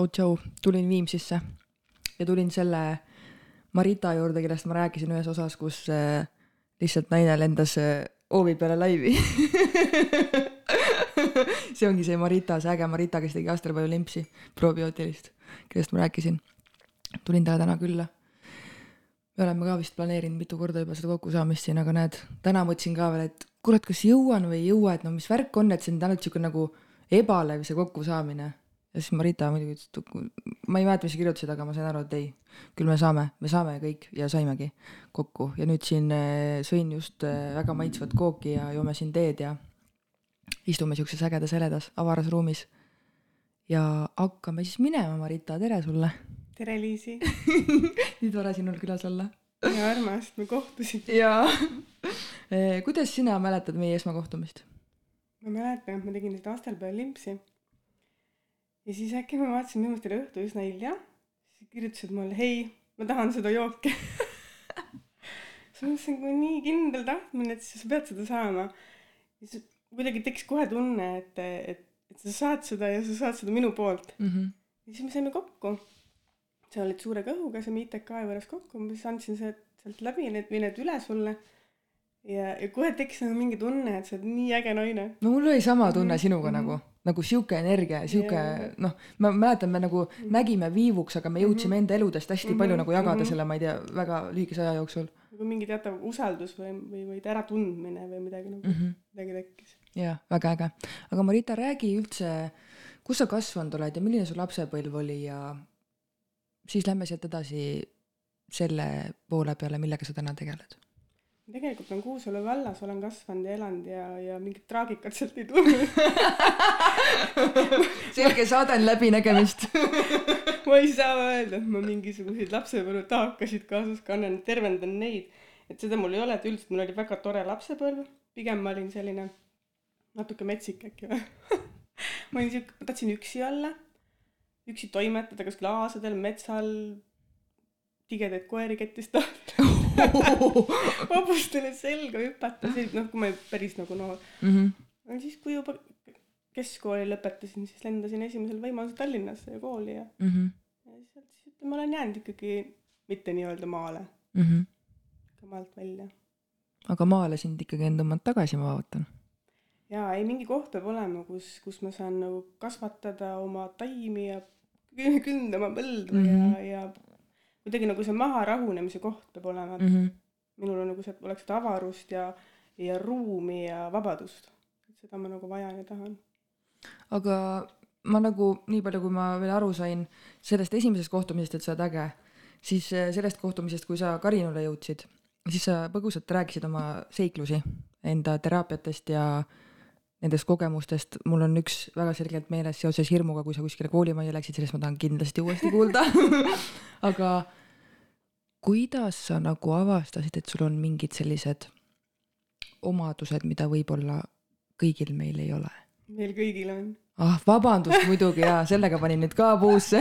tšau-tšau, tulin Viimsisse ja tulin selle Marita juurde, kellest ma rääkisin ühes osas, kus äh, lihtsalt naine lendas äh, hoovi peale laivi see ongi see Marita, see äge Marita, kes tegi Astropalu limpsi, probiootilist, kellest ma rääkisin. tulin talle täna külla. me oleme ka vist planeerinud mitu korda juba seda kokkusaamist siin, aga näed, täna mõtlesin ka veel, et kurat, kas jõuan või ei jõua, et no mis värk on, et see on täna siuke nagu ebalev see kokkusaamine ja siis Marita muidugi ütles, et ma ei mäleta, mis sa kirjutasid, aga ma sain aru, et ei, küll me saame, me saame kõik ja saimegi kokku ja nüüd siin äh, sõin just äh, väga maitsvat kooki ja joome siin teed ja istume siukses ägedas heledas avaras ruumis. ja hakkame siis minema, Marita, tere sulle. tere, Liisi nii tore sinul külas olla. ja armas, me kohtusime. jaa kuidas sina mäletad meie esmakohtumist? ma mäletan, et ma tegin seda Astelpäeva limpsi. Ja siis äkki ma vaatasin, minu meelest oli õhtu üsna hilja. siis kirjutasid mulle, hei, ma tahan seda jooki siis ma mõtlesin, kui nii kindel tahtmine, et siis sa pead seda saama. siis kuidagi tekkis kohe tunne, et, et, et sa saad seda ja sa saad seda minu poolt mm. -hmm. ja siis me saime kokku. sa olid suure kõhuga, saime ITK juures kokku, ma siis andsin see sealt läbi need või need üle sulle. ja, ja kohe tekkis nagu mingi tunne, et sa oled nii äge naine. no mul oli sama tunne Mhm, sinuga mhm. nagu, nagu sihuke energia, sihuke Jaa. noh, ma mäletan, me nagu nägime viivuks, aga me jõudsime enda eludest hästi Mhm, palju nagu jagada mhm. selle, ma ei tea, väga lühikese aja jooksul nagu mingi teatav usaldus või, või, või äratundmine või midagi nagu mm. -hmm. midagi tekkis. jah, väga äge. aga Marita, räägi üldse, kus sa kasvanud oled ja milline su lapsepõlv oli ja siis lähme sealt edasi selle poole peale, millega sa täna tegeled. Tegelikult on Kuusalu vallas, olen kasvanud ja elanud ja, ja mingit traagikat sealt ei tulnud. Selge, saadan läbinägemist. Ma ei saa öelda, et ma mingisuguseid lapsepõlve taakasid kaasas kannan, tervendan neid. et seda mul ei ole, et üldiselt mul oli väga tore lapsepõlv, pigem ma olin selline natuke metsik äkki või? Ma olin siuke, ma tahtsin üksi olla, üksi toimetada kuskil aasadel, metsal, tigedaid koeri kettist tahta vabustele selga hüpata, see noh, kui ma päris nagu noor Mhm. aga siis, kui juba keskkooli lõpetasin, siis lendasin esimesel võimalusel Tallinnasse ja kooli ja, Mhm. ja sealt siis ütleme, olen jäänud ikkagi mitte nii-öelda maale, Mhm. ikka maalt välja. aga maale sind ikkagi on tõmmanud tagasi, ma vaatan. jaa, ei mingi koht peab olema, kus, kus ma saan nagu kasvatada oma taimi ja kü- künda oma põldu mm Mhm. -hmm. ja, ja kuidagi nagu see maha rahunemise koht peab olema mm.. Mhm. minul on nagu see, et oleks seda avarust ja, ja ruumi ja vabadust. seda ma nagu vajan ja tahan. aga ma nagu, nii palju kui ma veel aru sain sellest esimesest kohtumisest, et sa oled äge, siis eh, sellest kohtumisest, kui sa Karinule jõudsid, siis sa põgusalt rääkisid oma seiklusi enda teraapiatest ja nendest kogemustest. mul on üks väga selgelt meeles seoses hirmuga, kui sa kuskile koolimajja läksid, sellest ma tahan kindlasti uuesti kuulda aga kuidas sa nagu avastasid, et sul on mingid sellised omadused, mida võib-olla kõigil meil ei ole? meil kõigil on ah vabandust muidugi jaa, sellega panin nüüd ka puusse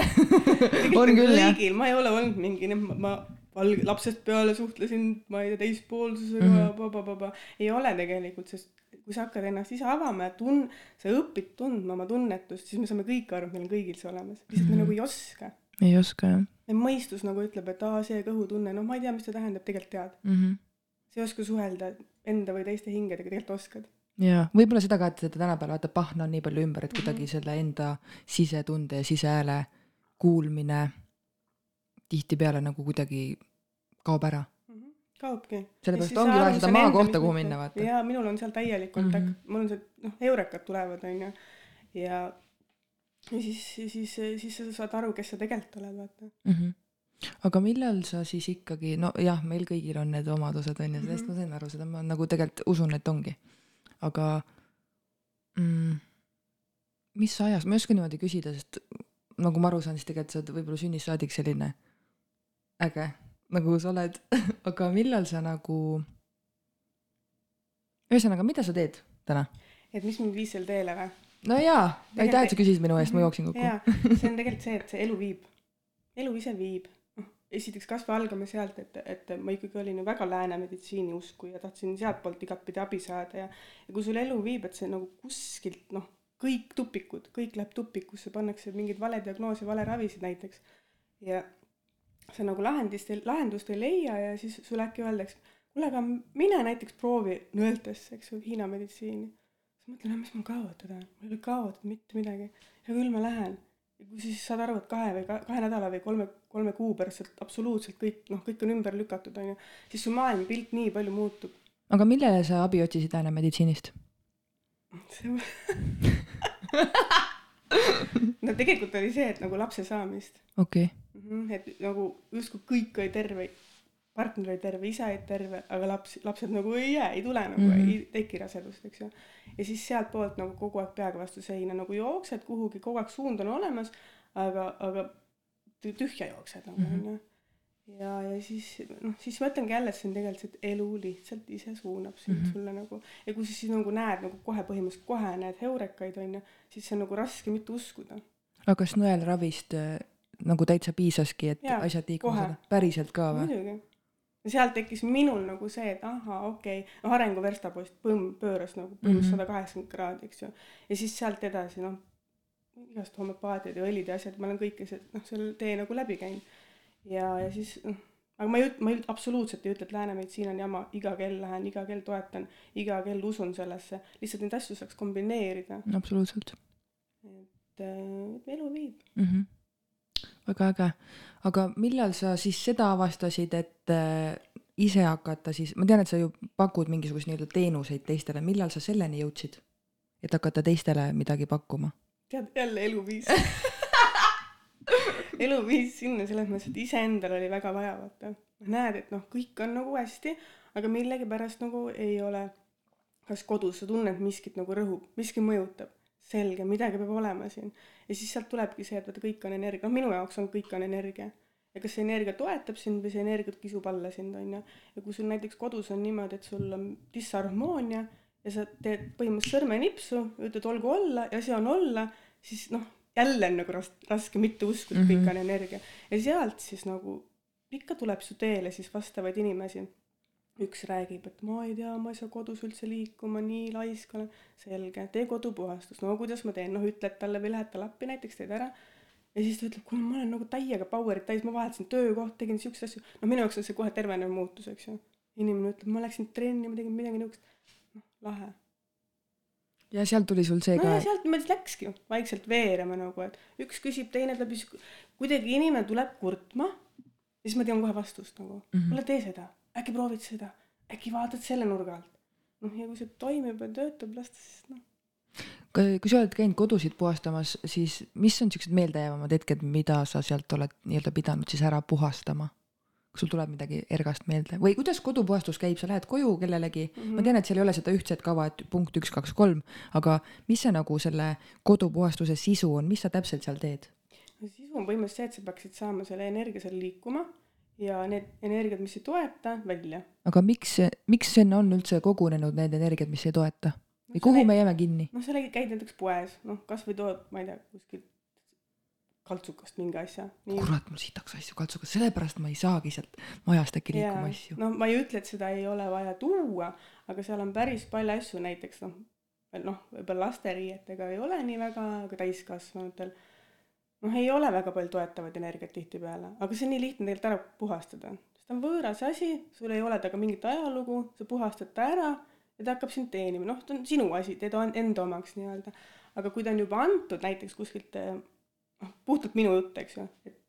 on küll jah. kõigil, ma ei ole olnud mingi, ma, ma alg-, lapsest peale suhtlesin, ma ei tea, teispoolsusega mm -hmm. ei ole tegelikult, sest kui sa hakkad ennast ise avama ja tun-, sa õpid tundma oma tunnetust, siis me saame kõik aru, et meil on kõigil see olemas, lihtsalt mm -hmm. me Mhm. nagu ei oska. ei oska jah ja mõistus nagu ütleb, et aa, see kõhutunne, noh, ma ei tea, mis ta tähendab, tegelikult tead. mm -hmm. sa ei oska suhelda enda või teiste hingedega, tegelikult oskad. jaa, võib-olla seda ka, et seda tänapäeval vaata pahna on nii palju ümber, et kuidagi Mhm. selle enda sisetunde ja sisehääle kuulmine tihtipeale nagu kuidagi kaob ära. kaobki. sellepärast ongi vaja seda maakohta, kuhu minna vaata. jaa, minul on seal täielik kontakt mm. -hmm. mul on see, noh, eurekad tulevad, onju. ja, ja siis, siis, siis sa saad aru, kes sa tegelikult oled, vaata. mm. -hmm. aga millal sa siis ikkagi, no jah, meil kõigil on need omadused on ju, sellest Mhm. ma sain aru, seda ma nagu tegelikult usun, et ongi. aga mm, mis ajas, ma ei oska niimoodi küsida, sest nagu ma aru saan, siis tegelikult sa oled võib-olla sünnist saadik selline äge, nagu sa oled, aga millal sa nagu, ühesõnaga, mida sa teed täna? et mis mind viis selle teele või? no jaa, aitäh, et sa küsisid minu eest, ma jooksin kokku. jaa, see on tegelikult see, et see elu viib. elu ise viib. esiteks kasvõi algame sealt, et, et ma ikkagi olin ju väga lääne meditsiini usku ja tahtsin sealtpoolt igatpidi abi saada ja ja kui sul elu viib, et see nagu kuskilt noh, kõik tupikud, kõik läheb tupikusse, pannakse mingeid vale diagnoose, vale ravisid näiteks. ja sa nagu lahendist, lahendust ei leia ja siis sulle äkki öeldakse, kuule, aga mine näiteks proovi nõeltesse, eks ju, Hiina meditsiini. siis mõtlen, mis mul kaotada on, mul ei ole kaotada mitte midagi. hea küll, ma lähen. ja kui siis saad aru, et kahe või ka, kahe nädala või kolme, kolme kuu pärast sealt absoluutselt kõik, noh, kõik on ümber lükatud, on ju, siis su maailmapilt nii palju muutub. aga millele sa abi otsisid lääne meditsiinist? no tegelikult oli see, et nagu lapse saamist okei okay. -hmm, et nagu justkui kõik oli terve, partner oli terve, isa oli terve, aga laps, lapsed nagu ei jää, ei tule nagu mm, -hmm. ei teki rasedust, eks ju. ja siis sealtpoolt nagu kogu aeg peaga vastu seina nagu jooksed kuhugi, kogu aeg suund on olemas, aga, aga tühja jooksed nagu onju mm -hmm ja, ja siis noh, siis ma ütlengi jälle, et see on tegelikult see, et elu lihtsalt ise suunab sind mm -hmm. sulle nagu ja kui sa siis nagu näed nagu kohe põhimõtteliselt kohe näed heurekaid onju, siis see on nagu raske mitte uskuda. aga kas nõelravist äh, nagu täitsa piisaski, et ja, asjad liikuma saada? päriselt ka või? muidugi. ja sealt tekkis minul nagu see, et ahah, okei okay., noh arengu verstapost põmm pööras nagu põhimõtteliselt sada kaheksakümmend kraadi, eks ju. ja siis sealt edasi noh, igast homöopaatiad ja õlid ja asjad, ma olen kõike see, noh, selle tee nagu läbi käinud ja, ja siis noh, aga ma ei ma ei, absoluutselt ei ütle, et lääne meditsiin on jama, iga kell lähen, iga kell toetan, iga kell usun sellesse, lihtsalt neid asju saaks kombineerida. absoluutselt. et äh, elu viib mm. -hmm. Väga äge, aga millal sa siis seda avastasid, et äh, ise hakata siis, ma tean, et sa ju pakud mingisuguseid nii-öelda teenuseid teistele, millal sa selleni jõudsid? et hakata teistele midagi pakkuma? tead, jälle eluviis elu viis sinna selles mõttes, et iseendal oli väga vaja, vaata. näed, et noh, kõik on nagu hästi, aga millegipärast nagu ei ole, kas kodus sa tunned miskit nagu rõhub, miski mõjutab, selge, midagi peab olema siin. ja siis sealt tulebki see, et vaata, kõik on energia, noh, minu jaoks on kõik on energia. ja kas see energia toetab sind või see energia kisub alla sind, on ju. ja kui sul näiteks kodus on niimoodi, et sul on disharmoonia ja sa teed põhimõtteliselt sõrmenipsu, ütled olgu olla ja see on olla, siis noh, jälle on nagu ras-, raske mitte uskuda, et kõik mhm. on energia. ja sealt siis nagu ikka tuleb su teele siis vastavaid inimesi. Üks räägib, et ma ei tea, ma ei saa kodus üldse liikuma, nii laisk olen. selge, tee kodupuhastus, no kuidas ma teen, noh ütled talle või lähed talle appi näiteks, teed ära. ja siis ta ütleb, kuule ma olen nagu täiega power'it täis, ma vahetasin töökohta, tegin siukseid asju. no minu jaoks on see kohe tervenev muutus, eks ju. inimene ütleb, ma läksin trenni, ma tegin midagi niukest. noh, lahe ja sealt tuli sul see no ka? ja sealt niimoodi läkski vaikselt veerema nagu, et üks küsib, teine ja siis kuidagi inimene tuleb kurtma. ja siis ma tean kohe vastust nagu mm, -hmm. kuule tee seda, äkki proovid seda, äkki vaatad selle nurga alt. noh, ja kui see toimib ja töötab, las ta siis noh. kui sa oled käinud kodusid puhastamas, siis mis on siuksed meeldejäävamad hetked, mida sa sealt oled nii-öelda pidanud siis ära puhastama? kas sul tuleb midagi ergast meelde või kuidas kodupuhastus käib, sa lähed koju kellelegi mm, -hmm. ma tean, et seal ei ole seda ühtset kava, et punkt üks, kaks, kolm, aga mis see nagu selle kodupuhastuse sisu on, mis sa täpselt seal teed? sisu on põhimõtteliselt see, et sa peaksid saama selle energia seal liikuma ja need energiad, mis ei toeta, välja. aga miks, miks sinna on üldse kogunenud need energiad, mis ei toeta? või kuhu me jääme kinni? noh, sa käid näiteks poes, noh, kasvõi tood, ma ei tea, kuskilt kaltsukast mingi asja. kurat, mul sitaks asju kaltsukast, sellepärast ma ei saagi sealt majast äkki liikuma asju. no ma ei ütle, et seda ei ole vaja tuua, aga seal on päris palju asju, näiteks noh, noh, võib-olla lasteriietega ei ole nii väga, aga täiskasvanutel noh, ei ole väga palju toetavat energiat tihtipeale, aga see on nii lihtne tegelikult ära puhastada. sest ta on võõras asi, sul ei ole temaga mingit ajalugu, sa puhastad ta ära ja ta hakkab sind teenima, noh, ta on sinu asi, teed enda omaks nii-öelda. aga kui ta on juba antud näiteks kuskilt noh, puhtalt minu jutt, eks ju, et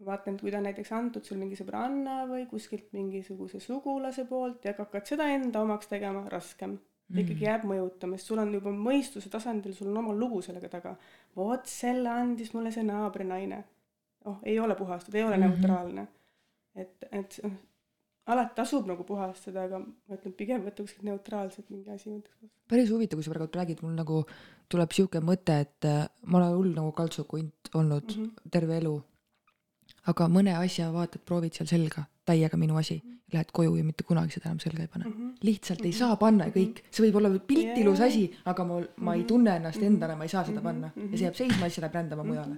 ma vaatan, et kui ta on näiteks antud sul mingi sõbranna või kuskilt mingisuguse sugulase poolt ja hakkad seda enda omaks tegema, raskem ta ikkagi mm. jääb mõjutama, sest sul on juba mõistuse tasandil, sul on oma lugu sellega taga. vot selle andis mulle see naabrinaine. oh, ei ole puhastatud, ei ole mm -hmm. neutraalne. et, et noh, alati tasub nagu puhastada, aga ma ütlen, pigem võtta kuskilt neutraalselt mingi asi päris huvitav, kui sa praegu räägid, mul nagu tuleb sihuke mõte, et äh, ma olen hull nagu kaltsukunt olnud mm -hmm. terve elu. aga mõne asja vaatad, proovid seal selga, täiega minu asi -hmm. lähed koju ja mitte kunagi seda enam selga ei pane mm. -hmm. lihtsalt mm -hmm. ei saa panna ja kõik, mhm. see võib olla pilt ilus yeah. asi, aga mul, ma ei mhm. tunne ennast mhm. endale, ma ei saa seda panna mm -hmm. ja see jääb seisma siis läheb rändama mujale.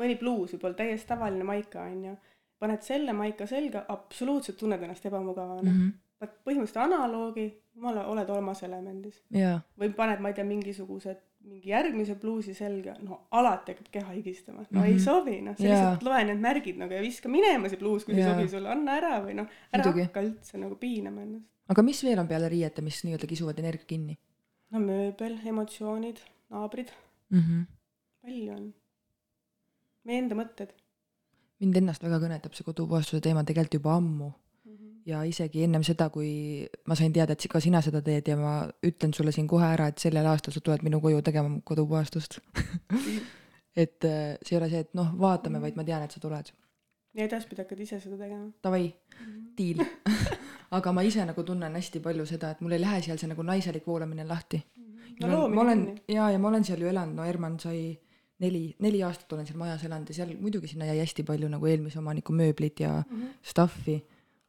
mõni bluus võib olla täiesti tavaline maika onju, paned selle maika selga, absoluutselt tunned ennast ebamugavana mm. -hmm põhimõtteliselt analoogi, jumala, oled olmas elemendis või paned, ma ei tea, mingisugused mingi järgmise pluusi selga, no alati hakkab keha higistama, no mm -hmm. ei Mhm. sobi, noh, sa Jaa. lihtsalt loe need märgid nagu ja viska minema see pluus, kui see ei sobi sulle, anna ära või noh, ära Muidugi. hakka üldse nagu piinama ennast. aga mis veel on peale riiete, mis nii-öelda kisuvad energia kinni no mööbel, emotsioonid, naabrid, mm? -hmm. palju on. meie enda mõtted mind ennast väga kõnetab see kodupuhastuse teema tegelikult juba ammu. Ja isegi ennem seda, kui ma sain teada, et ka sina seda teed ja ma ütlen sulle siin kohe ära, et sellel aastal sa tuled minu koju tegema kodupuhastust. et äh, see ei ole see, et noh, vaatame, vaid ma tean, et sa tuled. ja edaspidi hakkad ise seda tegema Davai, mm. -hmm. diil. aga ma ise nagu tunnen hästi palju seda, et mul ei lähe seal see nagu naiselik voolamine lahti. no ma loomine olen kinni. ja, ja ma olen seal ju elanud, no Herman sai neli, neli aastat olen seal majas elanud ja seal muidugi sinna jäi hästi palju nagu eelmise omaniku mööblit ja Mhm. stuff'i.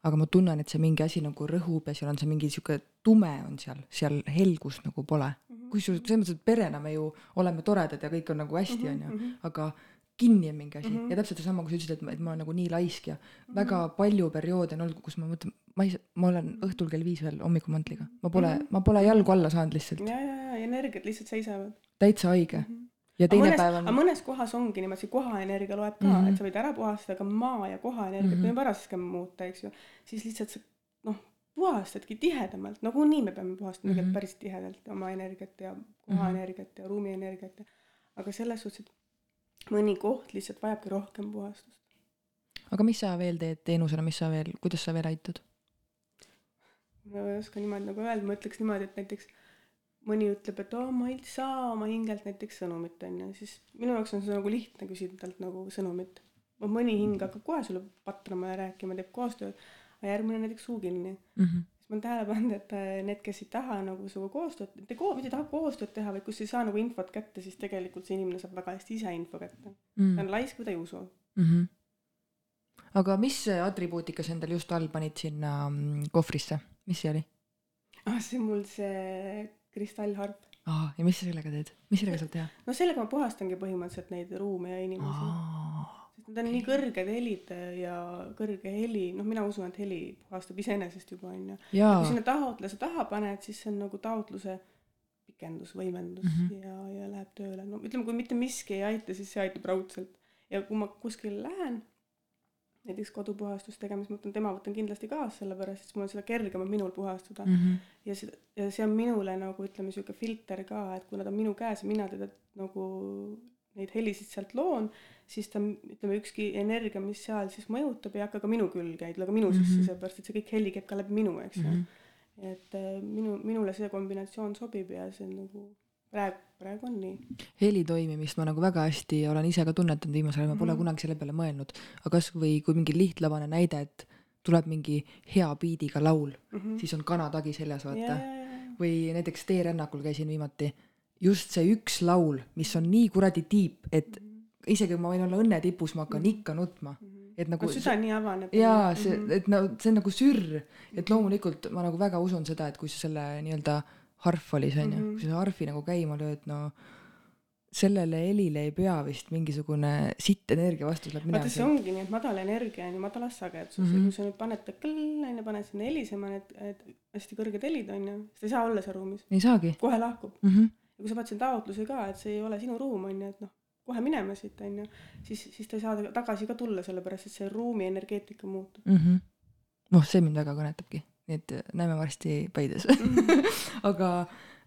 Aga ma tunnen, et see mingi asi nagu rõhub ja seal on see mingi sihuke tume on seal, seal helgust nagu pole. Mhm. kusjuures selles mõttes, et perena me ju oleme toredad ja kõik on nagu hästi, Mhm, onju, aga kinni on mingi asi mm Mhm. -hmm. ja täpselt seesama, kui sa ütlesid, et ma, et ma olen nagu nii laisk ja väga palju perioode on olnud, kus ma mõtlen, ma ei, ma olen õhtul kell viis veel hommikumantliga, ma pole mm, Mhm. -hmm. ma pole jalgu alla saanud lihtsalt, ja, ja, ja energiat lihtsalt seisavad. täitsa haige Mhm. Ja aga teine mõnes, päev aga on, mõnes kohas ongi niimoodi, see kohaenergia loeb ka mm, Mhm. -hmm. et sa võid ära puhastada ka maa ja kohaenergiat mm, Mhm. -hmm. võime raske muuta, eks ju, siis lihtsalt sa noh, puhastadki tihedamalt, nagunii me peame puhastama tegelikult Mhm. mm -hmm. päris tihedalt oma energiat ja kohaenergiat ja ruumienergiat ja aga selles suhtes, et mõni koht lihtsalt vajabki rohkem puhastust. aga mis sa veel teed teenusena, mis sa veel, kuidas sa veel aitud? ma ei oska niimoodi nagu öelda, ma ütleks niimoodi, et näiteks mõni ütleb, et oo, ma ei saa oma hingelt näiteks sõnumit, on ju, siis minu jaoks on see nagu lihtne küsida talt nagu sõnumit. no mõni hing hakkab kohe sulle patrama ja rääkima, teeb koostööd, aga järgmine näiteks suu kinni. Mhm. siis ma olen tähele pannud, et äh, need, kes ei taha nagu sinuga koostööd, mitte ko-, mitte ei taha koostööd teha, vaid kus ei saa nagu infot kätte, siis tegelikult see inimene saab väga hästi ise info kätte. Mm. ta on laisk või ta ei usu. -hmm. aga mis atribuutika sa endale just all panid sinna mm, kohvrisse, mis see oli ah, see on mul see kristallharp. ah,? ja mis sa sellega teed, mis sellega saab teha no sellega ma puhastangi põhimõtteliselt neid ruume ja inimesi ah.? sest need on nii kõrged helid ja kõrge heli, noh, mina usun, et heli puhastab iseenesest juba onju. kui sinna taotluse taha paned, siis see on nagu taotluse pikendus, võimendus mm. -hmm. ja, ja läheb tööle. no ütleme, kui mitte miski ei aita, siis see aitab raudselt. ja kui ma kuskile lähen, näiteks kodupuhastust tegema, siis ma võtan tema võtan kindlasti kaasa, sellepärast et mul on seda kergem on minul puhastada mm. mm. -hmm. ja see, ja see on minule nagu ütleme, sihuke filter ka, et kuna ta on minu käes ja mina teda nagu neid helisid sealt loon, siis ta ütleme, ükski energia, mis seal siis mõjutab, ei hakka ka minu külge, ei tule ka minu mm -hmm. Mhm. sisse, sellepärast et see kõik heli käib ka läbi minu, eks ju mm. -hmm. et äh, minu, minule see kombinatsioon sobib ja see on nagu praegu, praegu on nii. heli toimimist ma nagu väga hästi olen ise ka tunnetanud viimasel ajal, ma pole Mhm. kunagi selle peale mõelnud, aga kasvõi kui mingi lihtlabane näide, et tuleb mingi hea biidiga laul, siis on kanatagi seljas, ja, vaata ja, ja, või näiteks Teerännakul käisin viimati, just see üks laul, mis on nii kuradi tiip, et isegi kui ma võin olla õnnetipus, ma hakkan ikka nutma, et nagu no süda nii avaneb. jaa, see, et no see on nagu sürr, et loomulikult ma nagu väga usun seda, et kui sa selle nii-öelda harf oli see onju, Mhm. kui sa harfi nagu käima lööd, no sellele helile ei pea vist mingisugune sitt energia vastu tuleb minema vaata, see. ongi nii, et madal energia on ju madalas sageduses mm. -hmm. kui sa nüüd paned ta kõll onju, paned sinna helisema need, need hästi kõrged helid onju, siis ta ei saa olla seal ruumis, ei saagi kohe lahkub. mm. -hmm. ja kui sa paned sinna taotluse ka, et see ei ole sinu ruum onju, et noh, kohe minema siit onju, siis, siis ta ei saa taga- tagasi ka tulla, sellepärast et see ruumi energeetika muutub. Mm -hmm. noh, see mind väga kõnetabki, nii et näeme varsti Paides aga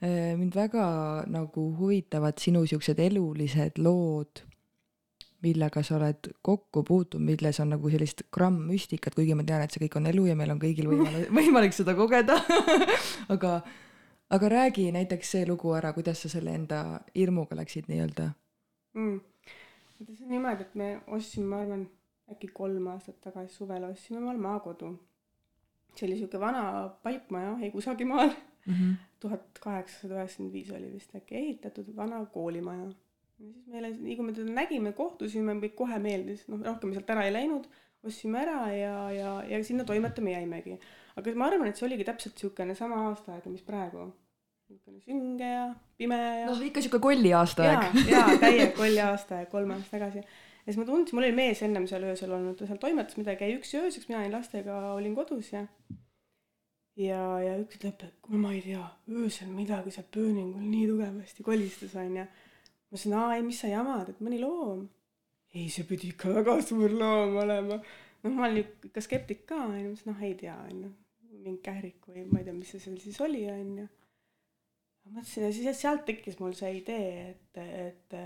eh, mind väga nagu huvitavad sinu siuksed elulised lood, millega sa oled kokku puutunud, milles on nagu sellist grammüstikat, kuigi ma tean, et see kõik on elu ja meil on kõigil võimalik, võimalik seda kogeda aga, aga räägi näiteks see lugu ära, kuidas sa selle enda hirmuga läksid nii-öelda mm.. see on niimoodi, et me ostsime, ma arvan, äkki kolm aastat tagasi suvel ostsime omale maakodu. See oli siuke vana palkmaja, ei kusagil maal, mm. -hmm. tuhat kaheksasada üheksakümmend viis oli vist äkki ehitatud vana koolimaja. ja siis meile, nii kui me teda nägime, kohtusime, kohe meeldis, noh rohkem sealt ära ei läinud, ostsime ära ja, ja, ja sinna toimetama jäimegi. aga ma arvan, et see oligi täpselt siukene sama aastaaeg, mis praegu. niisugune sünge ja pime ja no ikka siuke kolli aastaaeg jaa, jaa, täielik oli aasta, kolm aastat tagasi. Ja siis ma tundsin, mul oli mees ennem seal öösel olnud, ta seal toimetas midagi, jäi üksi ööseks, mina olin lastega, olin kodus ja ja, ja üks ütleb, et kuule, ma ei tea, öösel midagi seal pööningul nii tugevasti kolistas, onju. ma ütlesin, aa ei, mis sa jamad, et mõni loom. ei, see pidi ikka väga suur loom olema. noh, ma olin ikka skeptik ka, onju, ma ütlesin, noh, ei tea, onju. mingi kährik või ma ei tea, mis see seal siis oli, onju. mõtlesin ja siis sealt tekkis mul see idee, et, et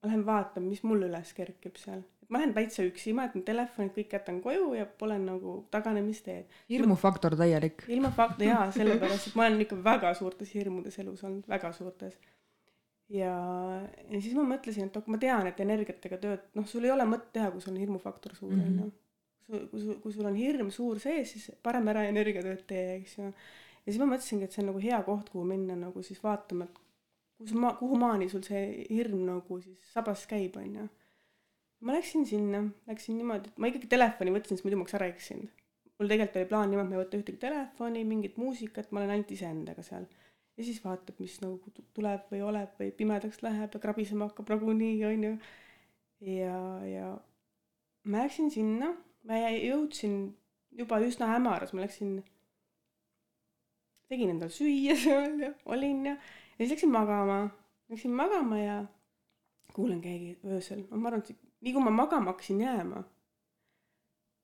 ma lähen vaatan, mis mul üles kerkib seal. ma lähen täitsa üksi, ma jätan telefonid kõik jätan koju ja pole nagu taganemisteed. hirmufaktor täielik. ilma fakte jaa, sellepärast et ma olen ikka väga suurtes hirmudes elus olnud, väga suurtes. ja, ja siis ma mõtlesin, et ok, ma tean, et energiatega tööd, noh, sul ei ole mõtet teha, kui sul on hirmufaktor suur, onju. kui sul, kui sul on hirm suur sees, siis parem ära energiatööd tee, eks ju. ja siis ma mõtlesingi, et see on nagu hea koht, kuhu minna nagu siis vaatama, et kus ma, kuhu maani sul see hirm nagu siis sabas käib, onju. ma läksin sinna, läksin niimoodi, et ma ikkagi telefoni võtsin, sest muidu ma oleks ära eksinud mul tegelikult oli plaan niimoodi, ma ei võta ühtegi telefoni, mingit muusikat, ma olen ainult iseendaga seal. ja siis vaatab, mis nagu tu- tuleb või oleb või pimedaks läheb ja krabisema hakkab nagunii, onju. ja, ja ma läksin sinna, ma jõudsin juba üsna hämaras, ma läksin, tegin endale süüa seal ja olin ja, ja siis läksin magama, läksin magama ja kuulen keegi öösel, ma arvan, et nii kui ma magama hakkasin jääma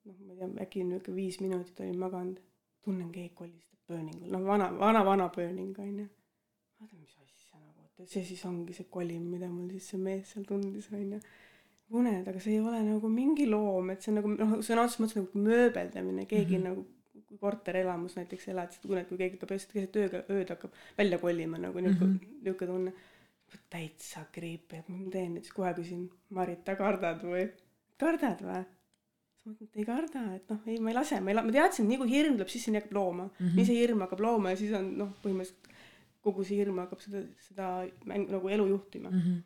noh, ma ei tea, äkki niisugune viis minutit olin maganud, tunnen keegi kolistab pööningul, noh, vana, vana, vana pööning onju. vaatan, mis asja nagu, et see siis ongi see kolim, mida mul siis see mees seal tundis onju. uned, aga see ei ole nagu mingi loom, et see on nagu noh, sõna otseses mõttes nagu mööbeldamine, keegi mm. -hmm. nagu kui korterelamus näiteks elad, siis tunned, kui keegi hakkab öösel keset ööga, ööd hakkab välja kolima nagu niuke mm. -hmm. niuke tunne. täitsa creepy, et ma teen nüüd, siis kohe küsin, Marita, kardad või? kardad või? siis ma mõtlen, et ei karda, et noh, ei, ma ei lase, ma ei la-, ma teadsin, et nii kui hirm tuleb, siis see hakkab looma mm. -hmm. nii see hirm hakkab looma ja siis on noh, põhimõtteliselt kogu see hirm hakkab seda, seda mäng nagu elu juhtima mm. -hmm.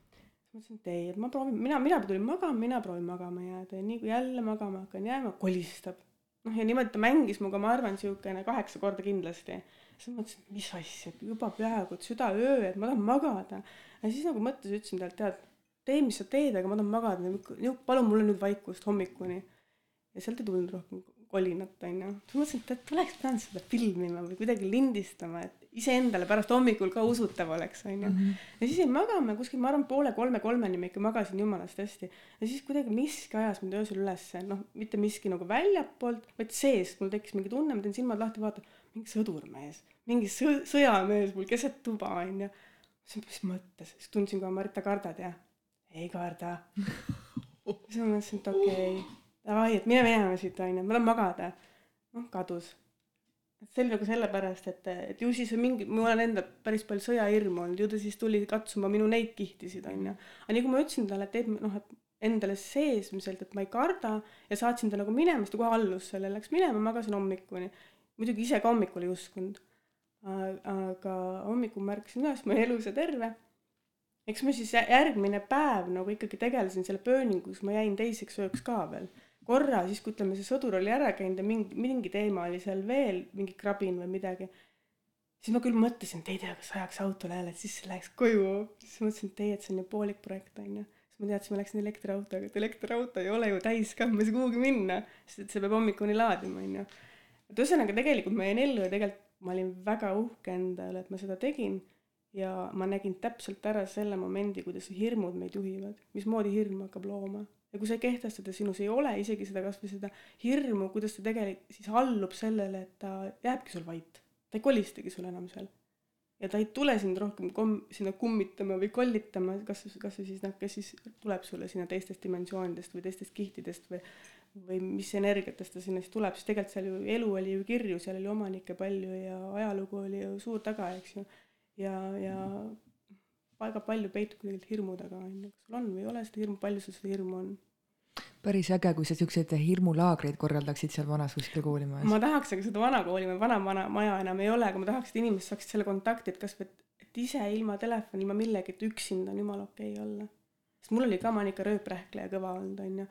mõtlesin, et ei, et ma proovin, mina, mina tulin magama, mina proovin magama jääda ja nii kui jälle magama hakkan jääma, kolistab. noh, ja niimoodi ta mängis minuga, ma arvan, siukene kaheksa korda kindlasti. siis ma mõtlesin, et mis asja, et juba peaaegu, et südaöö, et ma tahan magada. ja siis nagu mõtlesin, ütlesin talle, tead, tee, mis sa teed, aga ma tahan magada, palun mulle nüüd vaikust hommikuni ja sealt ei tulnud rohkem kolinat onju siis mõtlesin et et oleks pidanud seda filmima või kuidagi lindistama et iseendale pärast hommikul ka usutav oleks onju. Mhm. ja siis jäin magama kuskil ma arvan poole kolme kolmeni ma ikka magasin jumalast hästi. Ja siis kuidagi miski ajas mind öösel ülesse noh mitte miski nagu väljapoolt vaid seest mul tekkis mingi tunne ma teen silmad lahti vaatan mingi sõdurmees mingi sõ- sõjamees mul keset tuba onju. Mis mõttes siis tundsin kohe Marita kardad jah. Ei karda. Siis ma mõtlesin et okei. Okay, davai et mine minema siit onju. Ma tahan magada. Noh kadus see oli nagu sellepärast et et ju siis on mingi mul on endal päris palju sõjahirmu olnud ju ta siis tuli katsuma minu neid kihtisid onju aga nii kui ma ütlesin talle et teeb noh et endale seesmiselt et ma ei karda ja saatsin ta nagu minema siis ta kohe allus sellele läks minema magasin hommikuni. Muidugi ise ka hommikul ei uskunud. Aga hommikul ma ärkasin üles ma olin elus ja terve. Eks ma siis jä- järgmine päev nagu ikkagi tegelesin selle pööningus ma jäin teiseks ööks ka veel korra siis kui ütleme see sõdur oli ära käinud ja mingi mingi teema oli seal veel mingi krabin või midagi siis ma küll mõtlesin et ei tea kas ajaks autole jälle et siis läheks koju. Siis mõtlesin et ei et see on ju poolik projekt onju siis ma teadsin ma läksin elektriautoga et elektriauto ei ole ju täis ka ma ei saa kuhugi minna sest et see peab hommikuni laadima onju et ühesõnaga tegelikult ma jäin ellu ja tegelikult ma olin väga uhke enda üle et ma seda tegin ja ma nägin täpselt ära selle momendi, kuidas hirmud meid juhivad, mismoodi hirm hakkab looma. Ja kui sa ei kehtesta seda sinus, ei ole isegi seda kasvõi seda hirmu, kuidas ta tegelikult siis allub sellele, et ta jääbki sul vait. ta ei kolistagi sul enam seal. ja ta ei tule sind rohkem kom-, sinna kummitama või kollitama, kas, kas või siis noh, kes siis tuleb sulle sinna teistest dimensioonidest või teistest kihtidest või või mis energiatest ta sinna siis tuleb, sest tegelikult seal ju elu oli ju kirju, seal oli omanikke palju ja ajalugu oli ju suur taga, eks ju ja, ja väga palju peitub tegelikult hirmu taga, on ju, kas sul on või ei ole seda hirmu, palju sul seda hirmu on? päris äge, kui sa siukseid hirmulaagreid korraldaksid seal vanas kuskil koolimajas. ma tahaks, aga seda vana kooli vana, vana maja enam ei ole, aga ma tahaks, et inimesed saaksid selle kontakti, et kasvõi, et, et ise ilma telefoni, ilma millegagi üksinda on jumala okei okay olla. sest mul oli ka, ma olen ikka rööprähkleja kõva olnud, on ju.